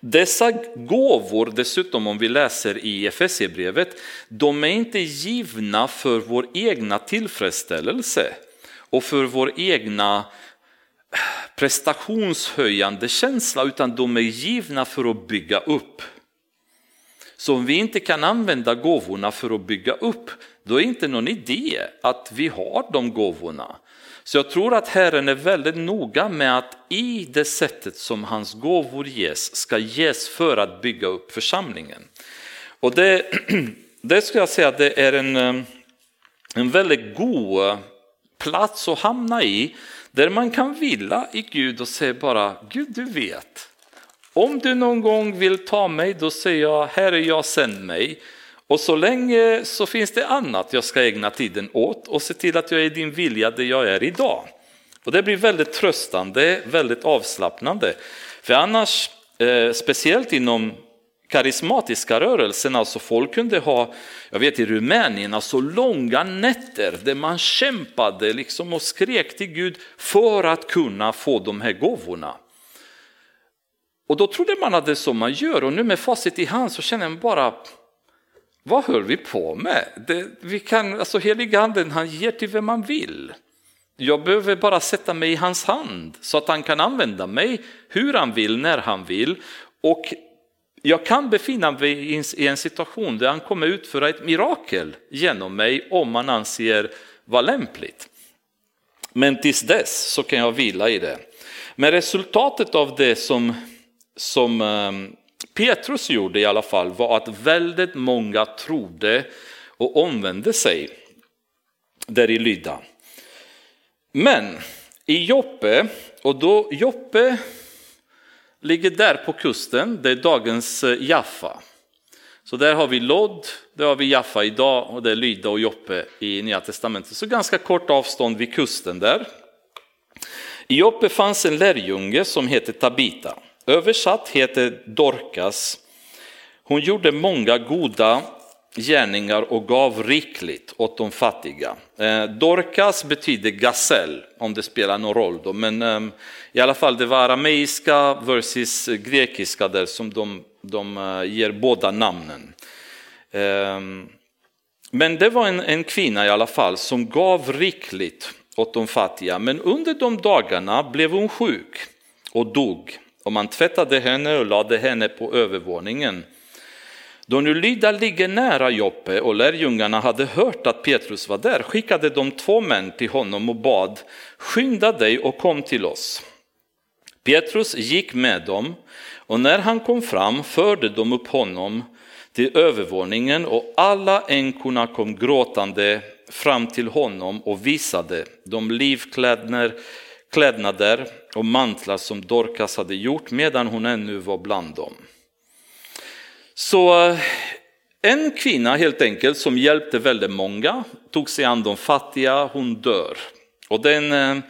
Dessa gåvor, dessutom om vi läser i Efesierbrevet, de är inte givna för vår egna tillfredsställelse och för vår egna prestationshöjande känsla, utan de är givna för att bygga upp. Så om vi inte kan använda gåvorna för att bygga upp, då är det inte någon idé att vi har de gåvorna. Så jag tror att Herren är väldigt noga med att i det sättet som hans gåvor ges ska ges för att bygga upp församlingen. Och det, (clears throat) det skulle jag säga det är en, eh, en väldigt god eh, plats att hamna i där man kan vila i Gud och säga bara Gud du vet. Om du någon gång vill ta mig då säger jag Herre jag sänd mig. Och så länge så finns det annat jag ska ägna tiden åt och se till att jag är din vilja där jag är idag. Och det blir väldigt tröstande, väldigt avslappnande. För annars, eh, speciellt inom karismatiska rörelsen, alltså folk kunde ha, jag vet i Rumänien, alltså långa nätter där man kämpade liksom och skrek till Gud för att kunna få de här gåvorna. Och då trodde man att det är så man gör och nu med facit i hand så känner man bara, vad höll vi på med? Det, vi kan, alltså heliganden han ger till vem man vill. Jag behöver bara sätta mig i hans hand så att han kan använda mig hur han vill, när han vill. Och jag kan befinna mig i en situation där han kommer utföra ett mirakel genom mig om man anser vara lämpligt. Men tills dess så kan jag vila i det. Men resultatet av det som, som ehm, Petrus gjorde i alla fall var att väldigt många trodde och omvände sig där i Lydda. Men i Joppe, och då Joppe ligger där på kusten, det är dagens eh, Jaffa. Så där har vi Lod, där har vi Jaffa idag och det är Lydda och Joppe i Nya Testamentet. Så ganska kort avstånd vid kusten där. I Joppe fanns en lärjunge som hette Tabita. Översatt heter Dorcas. Hon gjorde många goda gärningar och gav rikligt åt de fattiga. Eh, Dorcas betyder gasell, om det spelar någon roll. Då. Men ehm, i alla fall det var arameiska versus grekiska där som de, de eh, ger båda namnen. Ehm, men det var en, en kvinna i alla fall som gav rikligt åt de fattiga. Men under de dagarna blev hon sjuk och dog. Och man tvättade henne och lade henne på övervåningen. Då nu Lydda ligger nära Joppe och lärjungarna hade hört att Petrus var där skickade de två män till honom och bad, skynda dig och kom till oss. Petrus gick med dem och när han kom fram förde de upp honom till övervåningen och alla änkorna kom gråtande fram till honom och visade de livklädnader klädnader och mantlar som Dorcas hade gjort medan hon ännu var bland dem. Så eh, en kvinna helt enkelt som hjälpte väldigt många, tog sig an de fattiga, hon dör. Och det är en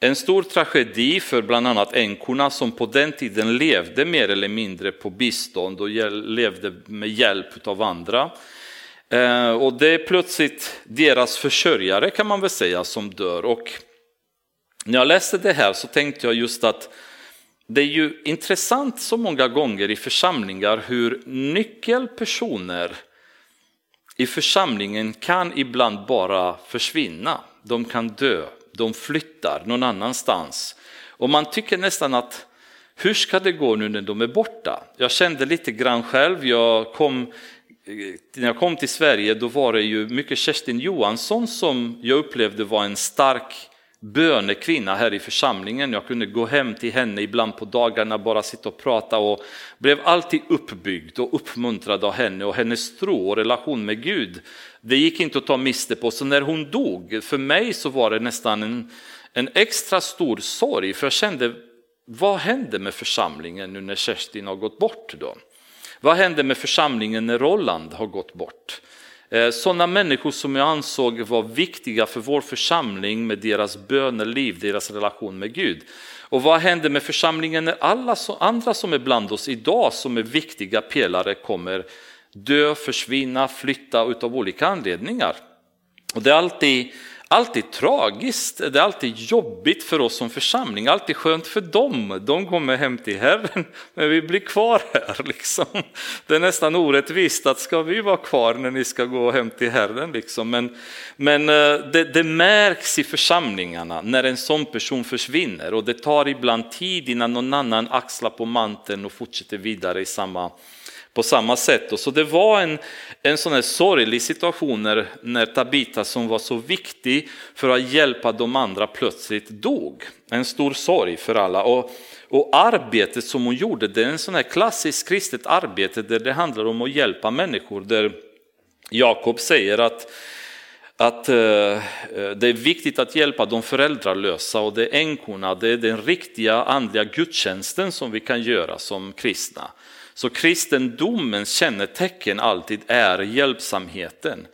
eh, stor tragedi för bland annat änkorna som på den tiden levde mer eller mindre på bistånd och levde med hjälp av andra. Eh, och det är plötsligt deras försörjare kan man väl säga som dör. Och när jag läste det här så tänkte jag just att det är ju intressant så många gånger i församlingar hur nyckelpersoner i församlingen kan ibland bara försvinna. De kan dö de flyttar någon annanstans. Och man tycker nästan att hur ska det gå nu när de är borta? Jag kände lite grann själv, jag kom, eh, när jag kom till Sverige då var det ju mycket Kerstin Johansson som jag upplevde var en stark bönekvinna här i församlingen. Jag kunde gå hem till henne ibland på dagarna, bara sitta och prata och blev alltid uppbyggd och uppmuntrad av henne och hennes tro och relation med Gud. Det gick inte att ta miste på, så när hon dog, för mig så var det nästan en, en extra stor sorg, för jag kände, vad hände med församlingen nu när Kerstin har gått bort då? Vad hände med församlingen när Roland har gått bort? Eh, sådana människor som jag ansåg var viktiga för vår församling med deras böneliv, deras relation med Gud. Och vad händer med församlingen när alla andra som är bland oss idag som är viktiga pelare kommer dö, försvinna, flytta utav olika anledningar? Och det är alltid alltid tragiskt, det är alltid jobbigt för oss som församling, alltid skönt för dem. De kommer hem till Herren, men vi blir kvar här. Liksom. Det är nästan orättvist att ska vi vara kvar när ni ska gå hem till Herren? Liksom. Men, men eh, det, det märks i församlingarna när en sån person försvinner och det tar ibland tid innan någon annan axlar på manteln och fortsätter vidare i samma på samma sätt. Och så det var en, en sån här sorglig situation när, när Tabita som var så viktig för att hjälpa de andra plötsligt dog. En stor sorg för alla. Och, och arbetet som hon gjorde, det är en sån här klassiskt kristet arbete där det handlar om att hjälpa människor. Där Jakob säger att att eh, eh det är viktigt att hjälpa de föräldralösa och det är änkorna, det är den riktiga andliga gudstjänsten som vi kan göra som kristna. Så kristendomens kännetecken alltid är hjälpsamheten.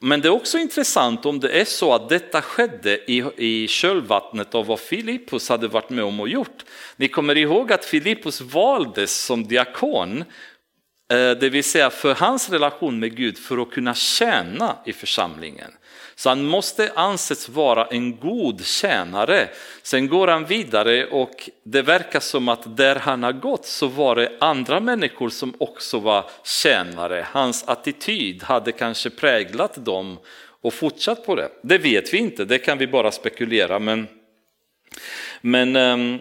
Men det är också intressant om det är så att detta skedde i, i kölvattnet av vad Filippus hade varit med om och gjort. Ni kommer ihåg att Filippus valdes som diakon, eh, det vill säga för hans relation med Gud för att kunna tjäna i församlingen. Så han måste anses vara en god tjänare. Sen går han vidare och det verkar som att där han har gått så var det andra människor som också var tjänare. Hans attityd hade kanske präglat dem och fortsatt på det. Det vet vi inte, det kan vi bara spekulera. Men, men ehm,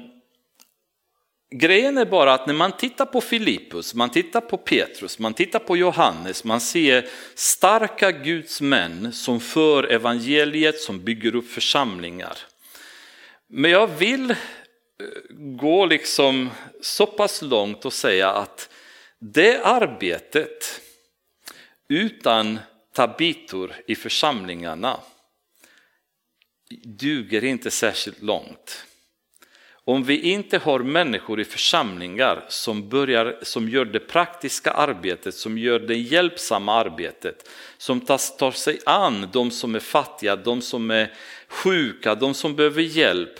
Grejen är bara att när man tittar på Filippus, man tittar på Petrus, man tittar på Johannes, man ser starka Guds män som för evangeliet, som bygger upp församlingar. Men jag vill eh, gå liksom så pass långt och säga att det arbetet utan tabitor i församlingarna duger inte särskilt långt. Om vi inte har människor i församlingar som, börjar, som gör det praktiska arbetet, som gör det hjälpsamma arbetet, som tar, tar sig an de som är fattiga, de som är sjuka, de som behöver hjälp.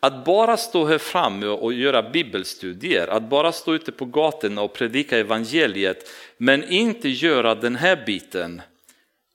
Att bara stå här framme och göra bibelstudier, att bara stå ute på gatorna och predika evangeliet, men inte göra den här biten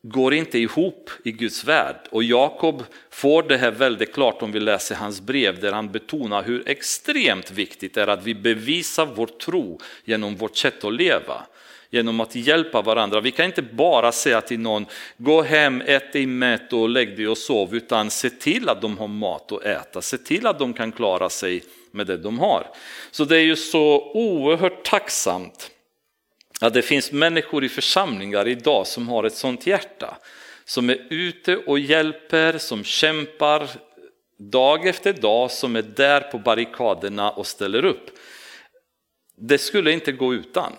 går inte ihop i Guds värld. Och Jakob får det här väldigt klart om vi läser hans brev där han betonar hur extremt viktigt det är att vi bevisar vår tro genom vårt sätt att leva. Genom att hjälpa varandra. Vi kan inte bara säga till någon, gå hem, ät dig mätt och lägg dig och sov, utan se till att de har mat att äta, se till att de kan klara sig med det de har. Så det är ju så oerhört tacksamt att det finns människor i församlingar idag som har ett sånt hjärta. Som är ute och hjälper, som kämpar dag efter dag, som är där på barrikaderna och ställer upp. Det skulle inte gå utan.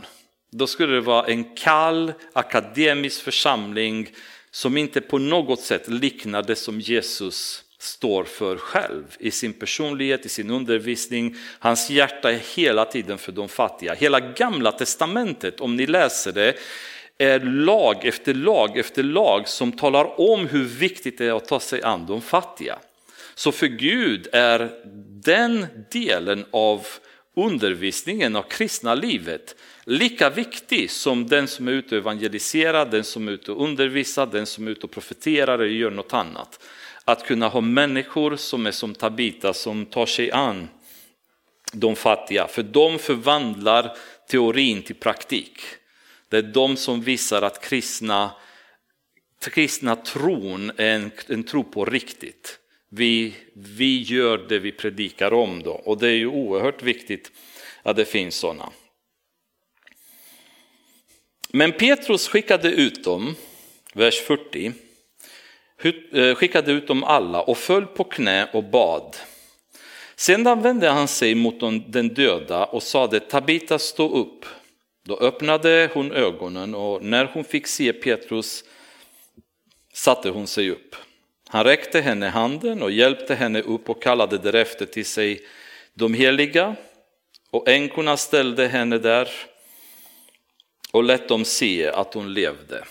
Då skulle det vara en kall akademisk församling som inte på något sätt liknar det som Jesus står för själv i sin personlighet, i sin undervisning. Hans hjärta är hela tiden för de fattiga. Hela gamla testamentet, om ni läser det, är lag efter lag efter lag som talar om hur viktigt det är att ta sig an de fattiga. Så för Gud är den delen av undervisningen av kristna livet lika viktig som den som är ute och evangeliserar, den som är ute och undervisar, den som är ute och profeterar eller gör något annat. Att kunna ha människor som är som Tabita som tar sig an de fattiga, för de förvandlar teorin till praktik. Det är de som visar att kristna, kristna tron är en, en tro på riktigt. Vi, vi gör det vi predikar om då och det är ju oerhört viktigt att det finns sådana. Men Petrus skickade ut dem, vers 40, Eh, skickade ut dem alla och föll på knä och bad. Sedan vände han sig mot den döda och sade Tabita stå upp. Då öppnade hon ögonen och när hon fick se Petrus satte hon sig upp. Han räckte henne handen och hjälpte henne upp och kallade därefter till sig de heliga och änkorna ställde henne där och lät dem se att hon levde.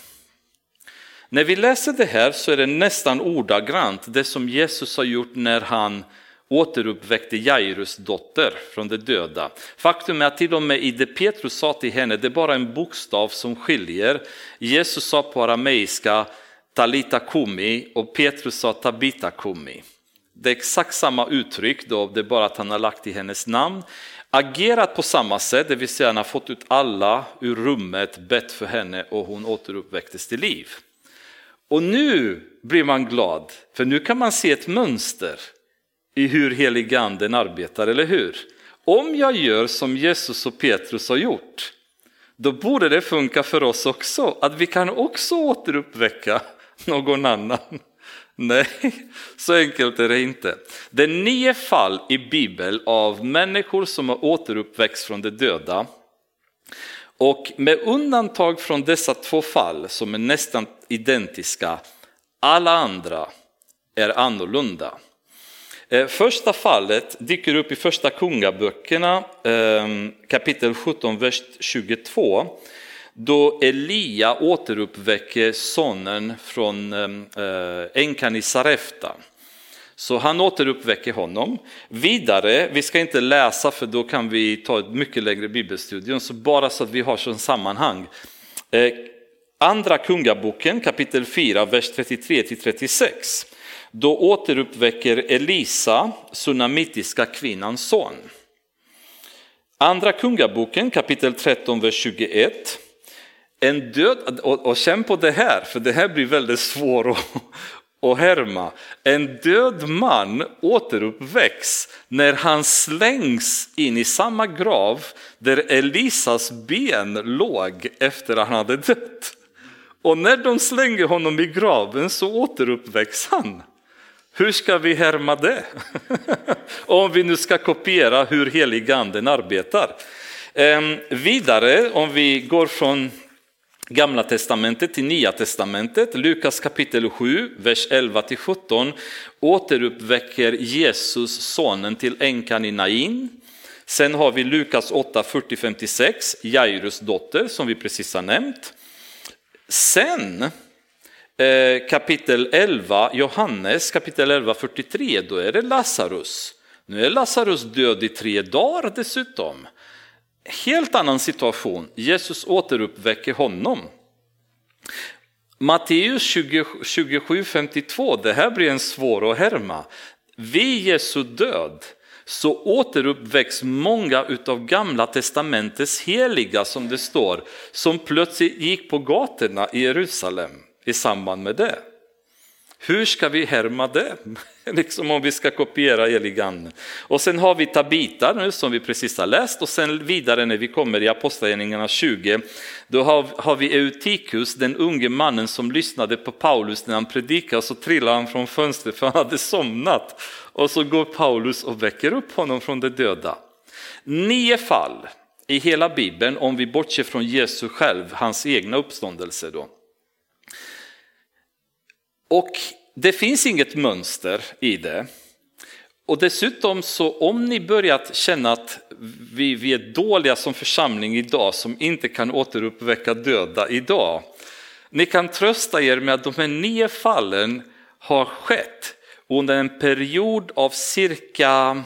När vi läser det här så är det nästan ordagrant det som Jesus har gjort när han återuppväckte Jairus dotter från de döda. Faktum är att till och med i det Petrus sa till henne, det är bara en bokstav som skiljer. Jesus sa på arameiska talita kumi och Petrus sa tabita kumi. Det är exakt samma uttryck, då, det är bara att han har lagt i hennes namn. Agerat på samma sätt, det vill säga han har fått ut alla ur rummet, bett för henne och hon återuppväcktes till liv. Och nu blir man glad, för nu kan man se ett mönster i hur heliganden arbetar, eller hur? Om jag gör som Jesus och Petrus har gjort, då borde det funka för oss också, att vi kan också återuppväcka (laughs) någon annan. (laughs) Nej, så enkelt är det inte. Det är nio fall i Bibeln av människor som har återuppväxt från de döda. Och med undantag från dessa två fall som är nästan identiska, alla andra är annorlunda. Eh, första fallet dyker upp i första kungaböckerna ehm, kapitel 17, vers 22 då Elia återuppväcker sonen från ehm, eh, änkan i Sarefta. Så han återuppväcker honom. Vidare, vi ska inte läsa för då kan vi ta ett mycket längre bibelstudium, så bara så att vi har som sammanhang. Eh, Andra kungaboken kapitel 4, vers 33 36. Då återuppväcker Elisa sunamitiska kvinnans son. Andra kungaboken kapitel 13, vers 21. En död, och, och känn på det här, för det här blir väldigt svårt att, och härma. En död man återuppväcks när han slängs in i samma grav där Elisas ben låg efter att han hade dött. Och när de slänger honom i graven så återuppväcks han. Hur ska vi härma det? (laughs) om vi nu ska kopiera hur heliganden arbetar. Ehm, vidare, om vi går från Gamla testamentet till Nya testamentet, Lukas kapitel 7, vers 11 till 17, återuppväcker Jesus sonen till änkan i Nain. Sen har vi Lukas 8, 40-56, Jairus dotter som vi precis har nämnt. Sen eh, kapitel 11, Johannes kapitel 11, 43, då är det Lazarus. Nu är Lazarus död i tre dagar dessutom. Helt annan situation, Jesus återuppväcker honom. Matteus 27.52, det här blir en svår att härma. Vid Jesu död så återuppväcks många utav gamla testamentets heliga som det står, som plötsligt gick på gatorna i Jerusalem i samband med det. Hur ska vi härma det? (laughs) liksom om vi ska kopiera heliganden. Och sen har vi Tabita nu som vi precis har läst och sen vidare när vi kommer i Apostlagärningarna 20, då har, har vi Eutikus, den unge mannen som lyssnade på Paulus när han predikade och så trillade han från fönstret för han hade somnat. Och så går Paulus och väcker upp honom från de döda. Nio fall i hela bibeln om vi bortser från Jesus själv, hans egna uppståndelse då. Och det finns inget mönster i det. Och dessutom så om ni börjat känna att vi, vi är dåliga som församling idag som inte kan återuppväcka döda idag. Ni kan trösta er med att de här nio fallen har skett under en period av cirka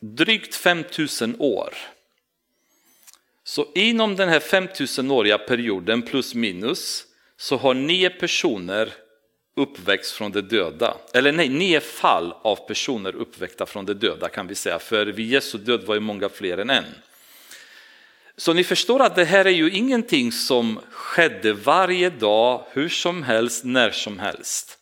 drygt 5000 år. Så inom den här 5000-åriga perioden plus minus så har nio personer uppväxt från de döda. Eller nej, nio fall av personer uppväckta från de döda kan vi säga. För vid Jesu död var ju många fler än en. Så ni förstår att det här är ju ingenting som skedde varje dag, hur som helst, när som helst.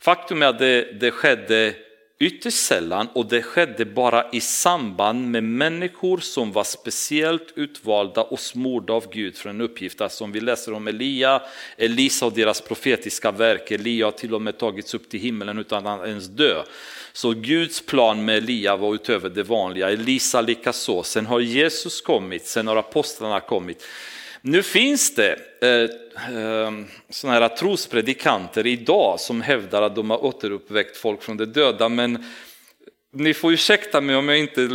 Faktum är att det, det skedde ytterst sällan och det skedde bara i samband med människor som var speciellt utvalda och smorda av Gud för en uppgift. Alltså om vi läser om Elia, Elisa och deras profetiska verk, Elia har till och med tagits upp till himmelen utan att ens dö. Så Guds plan med Elia var utöver det vanliga, Elisa likaså. Sen har Jesus kommit, sen har apostlarna kommit. Nu finns det eh, eh, såna här trospredikanter idag som hävdar att de har återuppväckt folk från de döda, men ni får ursäkta mig om jag inte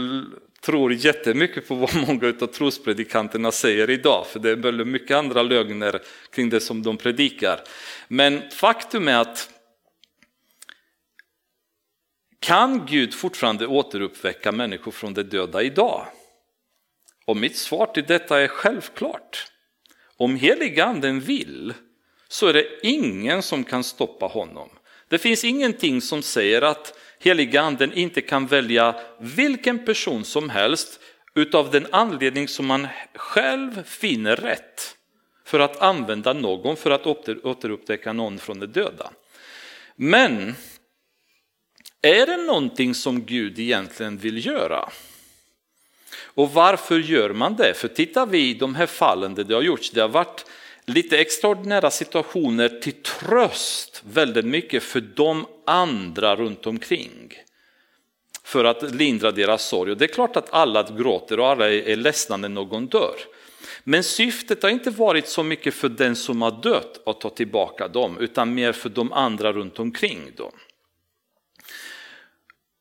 tror jättemycket på vad (laughs) många av trospredikanterna säger idag, för det är väldigt mycket andra lögner kring det som de predikar. Men faktum är att kan Gud fortfarande återuppväcka människor från de döda idag? Och mitt svar till detta är självklart. Om heliganden vill så är det ingen som kan stoppa honom. Det finns ingenting som säger att heliganden inte kan välja vilken person som helst utav den anledning som man själv finner rätt för att använda någon för att återupptäcka någon från de döda. Men är det någonting som Gud egentligen vill göra? Och varför gör man det? För tittar vi i de här fallen där det har gjorts, det har varit lite extraordinära situationer till tröst väldigt mycket för de andra runt omkring. För att lindra deras sorg. Och det är klart att alla gråter och alla är ledsna när någon dör. Men syftet har inte varit så mycket för den som har dött att ta tillbaka dem, utan mer för de andra runt omkring dem.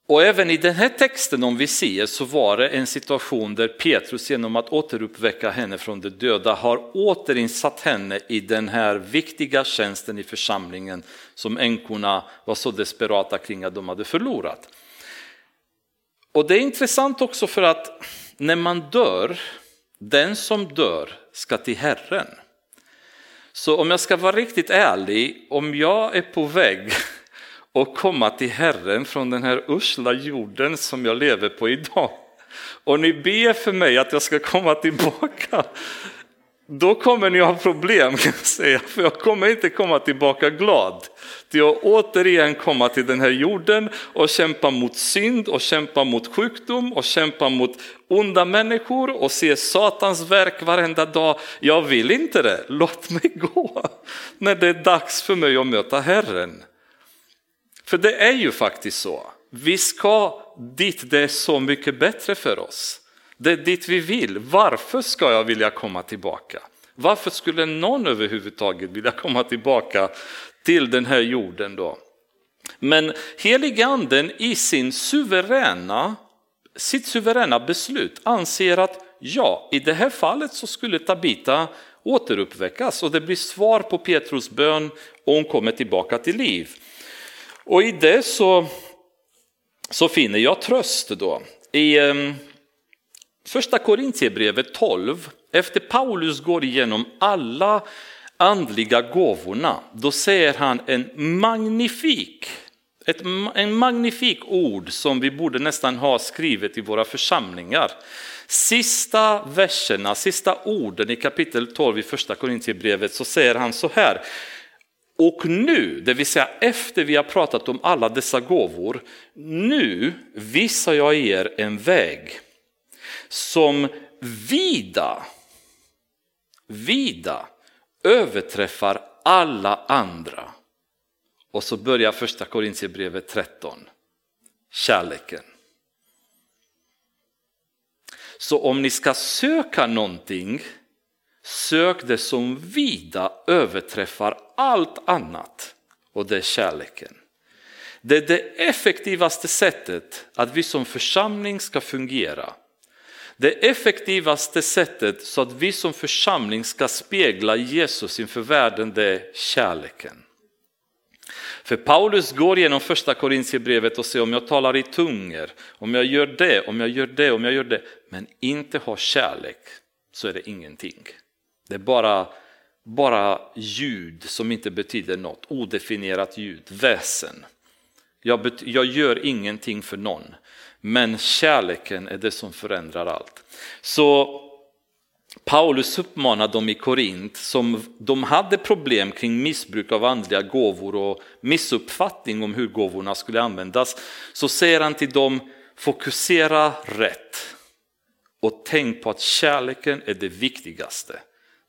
Och även i den här texten om vi ser så var det en situation där Petrus genom att återuppväcka henne från de döda har återinsatt henne i den här viktiga tjänsten i församlingen som änkorna var så desperata kring att de hade förlorat. Och det är intressant också för att när man dör, den som dör ska till Herren. Så om jag ska vara riktigt ärlig, om jag är på väg och komma till Herren från den här usla jorden som jag lever på idag. Och ni ber för mig att jag ska komma tillbaka. Då kommer ni ha problem kan jag säga, för jag kommer inte komma tillbaka glad. Till att återigen komma till den här jorden och kämpa mot synd och kämpa mot sjukdom och kämpa mot onda människor och se Satans verk varenda dag. Jag vill inte det, låt mig gå när det är dags för mig att möta Herren. För det är ju faktiskt så. Vi ska dit det är så mycket bättre för oss. Det är dit vi vill. Varför ska jag vilja komma tillbaka? Varför skulle någon överhuvudtaget vilja komma tillbaka till den här jorden då? Men heliganden i sin suveräna, sitt suveräna beslut anser att ja, i det här fallet så skulle Tabita återuppväckas och det blir svar på Petrus bön och hon kommer tillbaka till liv. Och i det så, så finner jag tröst då. I um, första Korintierbrevet 12, efter Paulus går igenom alla andliga gåvorna, då säger han en magnifik, ett, en magnifik ord som vi borde nästan ha skrivet i våra församlingar. Sista verserna, sista orden i kapitel 12 i första Korintierbrevet så säger han så här. Och nu, det vill säga efter vi har pratat om alla dessa gåvor, nu visar jag er en väg som vida, vida överträffar alla andra. Och så börjar första Korintierbrevet 13, kärleken. Så om ni ska söka någonting Sök det som vida överträffar allt annat och det är kärleken. Det är det effektivaste sättet att vi som församling ska fungera. Det effektivaste sättet så att vi som församling ska spegla Jesus inför världen det är kärleken. För Paulus går genom första Korintierbrevet och säger om jag talar i tungor, om jag gör det, om jag gör det, om jag gör det, men inte har kärlek så är det ingenting. Det är bara, bara ljud som inte betyder något, odefinierat ljud, väsen. Jag, jag gör ingenting för någon, men kärleken är det som förändrar allt. Så Paulus uppmanar dem i Korint som de hade problem kring missbruk av andliga gåvor och missuppfattning om hur gåvorna skulle användas. Så säger han till dem, fokusera rätt och tänk på att kärleken är det viktigaste.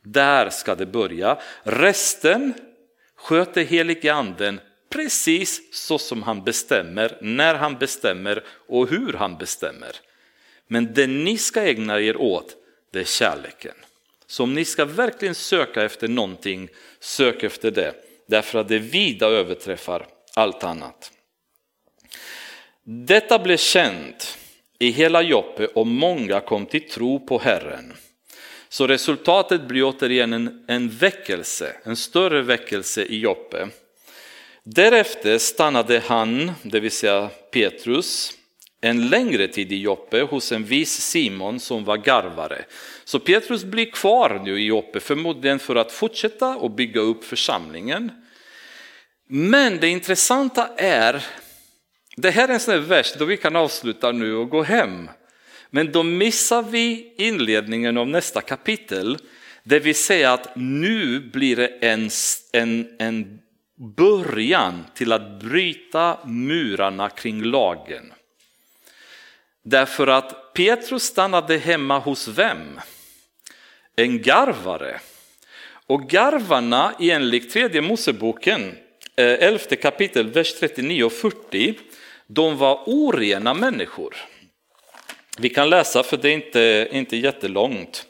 Där ska det börja. Resten sköter helige anden precis så som han bestämmer, när han bestämmer och hur han bestämmer. Men det ni ska ägna er åt, det är kärleken. Så om ni ska verkligen söka efter någonting, sök efter det. Därför att det vida överträffar allt annat. Detta blev känt i hela Joppe och många kom till tro på Herren. Så resultatet blir återigen en, en väckelse, en större väckelse i Joppe. Därefter stannade han, det vill säga Petrus, en längre tid i Joppe hos en vis Simon som var garvare. Så Petrus blir kvar nu i Joppe, förmodligen för att fortsätta och bygga upp församlingen. Men det intressanta är, det här är en sån här vers då vi kan avsluta nu och gå hem. Men då missar vi inledningen av nästa kapitel, det vill säga att nu blir det en, en, en början till att bryta murarna kring lagen. Därför att Petrus stannade hemma hos vem? En garvare. Och garvarna enligt tredje Moseboken, eh, elfte kapitel, vers 39 och 40, de var orena människor. Vi kan läsa för det är inte, inte jättelångt.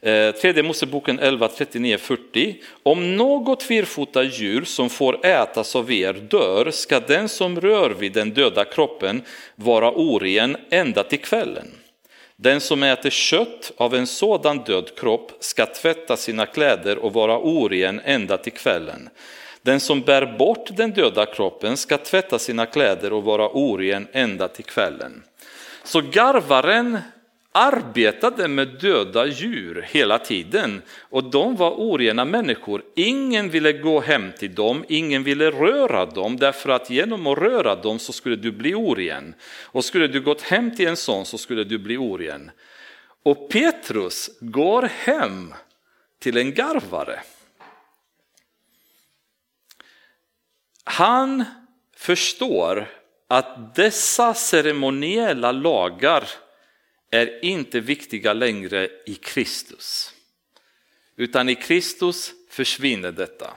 Eh, tredje Moseboken 11, 39, 40. Om något fyrfota djur som får ätas av er dör ska den som rör vid den döda kroppen vara oren ända till kvällen. Den som äter kött av en sådan död kropp ska tvätta sina kläder och vara oren ända till kvällen. Den som bär bort den döda kroppen ska tvätta sina kläder och vara oren ända till kvällen. Så garvaren arbetade med döda djur hela tiden och de var orena människor. Ingen ville gå hem till dem, ingen ville röra dem därför att genom att röra dem så skulle du bli oren. Och skulle du gått hem till en sån så skulle du bli oren. Och Petrus går hem till en garvare. Han förstår att dessa ceremoniella lagar är inte viktiga längre i Kristus. Utan i Kristus försvinner detta.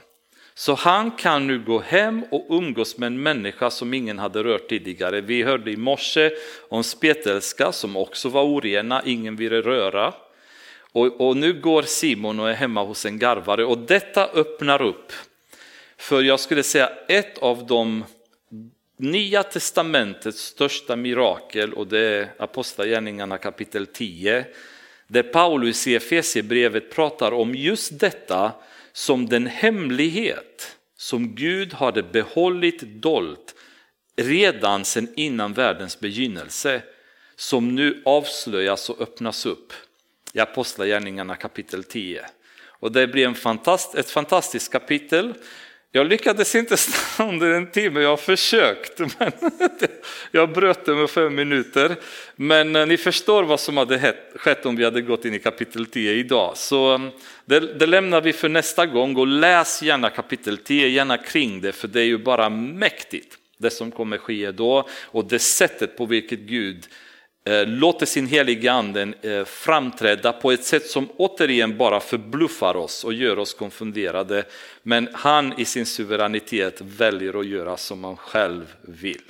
Så han kan nu gå hem och umgås med en människa som ingen hade rört tidigare. Vi hörde i morse om spetälska som också var orena, ingen ville röra. Och, och nu går Simon och är hemma hos en garvare och detta öppnar upp för jag skulle säga ett av de Nya testamentets största mirakel och det är Apostlagärningarna kapitel 10 där Paulus i Efesierbrevet pratar om just detta som den hemlighet som Gud hade behållit dolt redan sedan innan världens begynnelse som nu avslöjas och öppnas upp i Apostlagärningarna kapitel 10. Och det blir en fantast, ett fantastiskt kapitel jag lyckades inte stanna (laughs) under en timme, jag har försökt. (laughs) Men (laughs) jag bröt det med fem minuter. Men eh, ni förstår vad som hade skett om vi hade gått in i kapitel 10 idag. Så mm, det, det lämnar vi för nästa gång och läs gärna kapitel 10, gärna kring det, för det är ju bara mäktigt det som kommer ske då och det sättet på vilket Gud Eh, låter sin heliga anden eh, framträda på ett sätt som återigen bara förbluffar oss och gör oss konfunderade. Men han i sin suveränitet väljer att göra som han själv vill.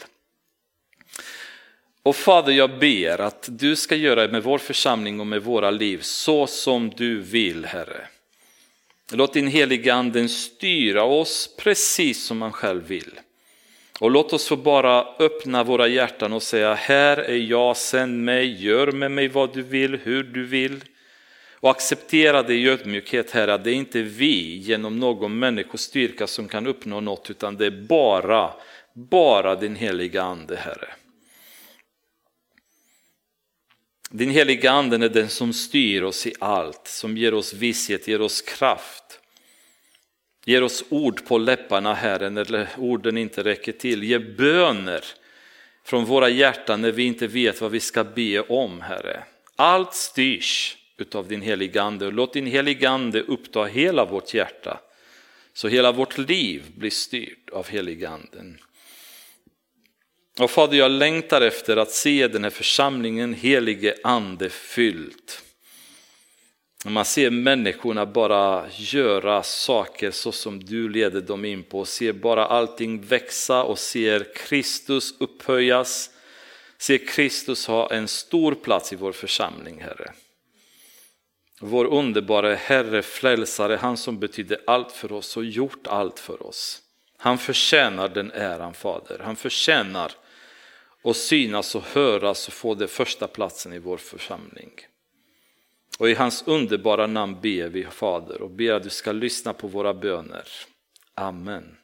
Och Fader, jag ber att du ska göra med vår församling och med våra liv så som du vill, Herre. Låt din heliga anden styra oss precis som han själv vill. Och låt oss få bara öppna våra hjärtan och säga, här är jag, sänd mig, gör med mig vad du vill, hur du vill. Och acceptera det i ödmjukhet, Herre, att det är inte vi genom någon människostyrka som kan uppnå något, utan det är bara, bara din heliga ande, Herre. Din heliga ande är den som styr oss i allt, som ger oss visshet, ger oss kraft. Ger oss ord på läpparna, Herre, när orden inte räcker till. Ge böner från våra hjärtan när vi inte vet vad vi ska be om, Herre. Allt styrs utav din heliga Ande och låt din heliga Ande uppta hela vårt hjärta. Så hela vårt liv blir styrt av heliga Anden. Och Fader, jag längtar efter att se den här församlingen helige Ande fylld. Man ser människorna bara göra saker så som du leder dem in på, ser bara allting växa och ser Kristus upphöjas, ser Kristus ha en stor plats i vår församling, Herre. Vår underbara Herre, frälsare, han som betyder allt för oss och gjort allt för oss. Han förtjänar den äran, Fader. Han förtjänar att synas och höras och få den första platsen i vår församling. Och i hans underbara namn ber vi Fader och ber att du ska lyssna på våra böner. Amen.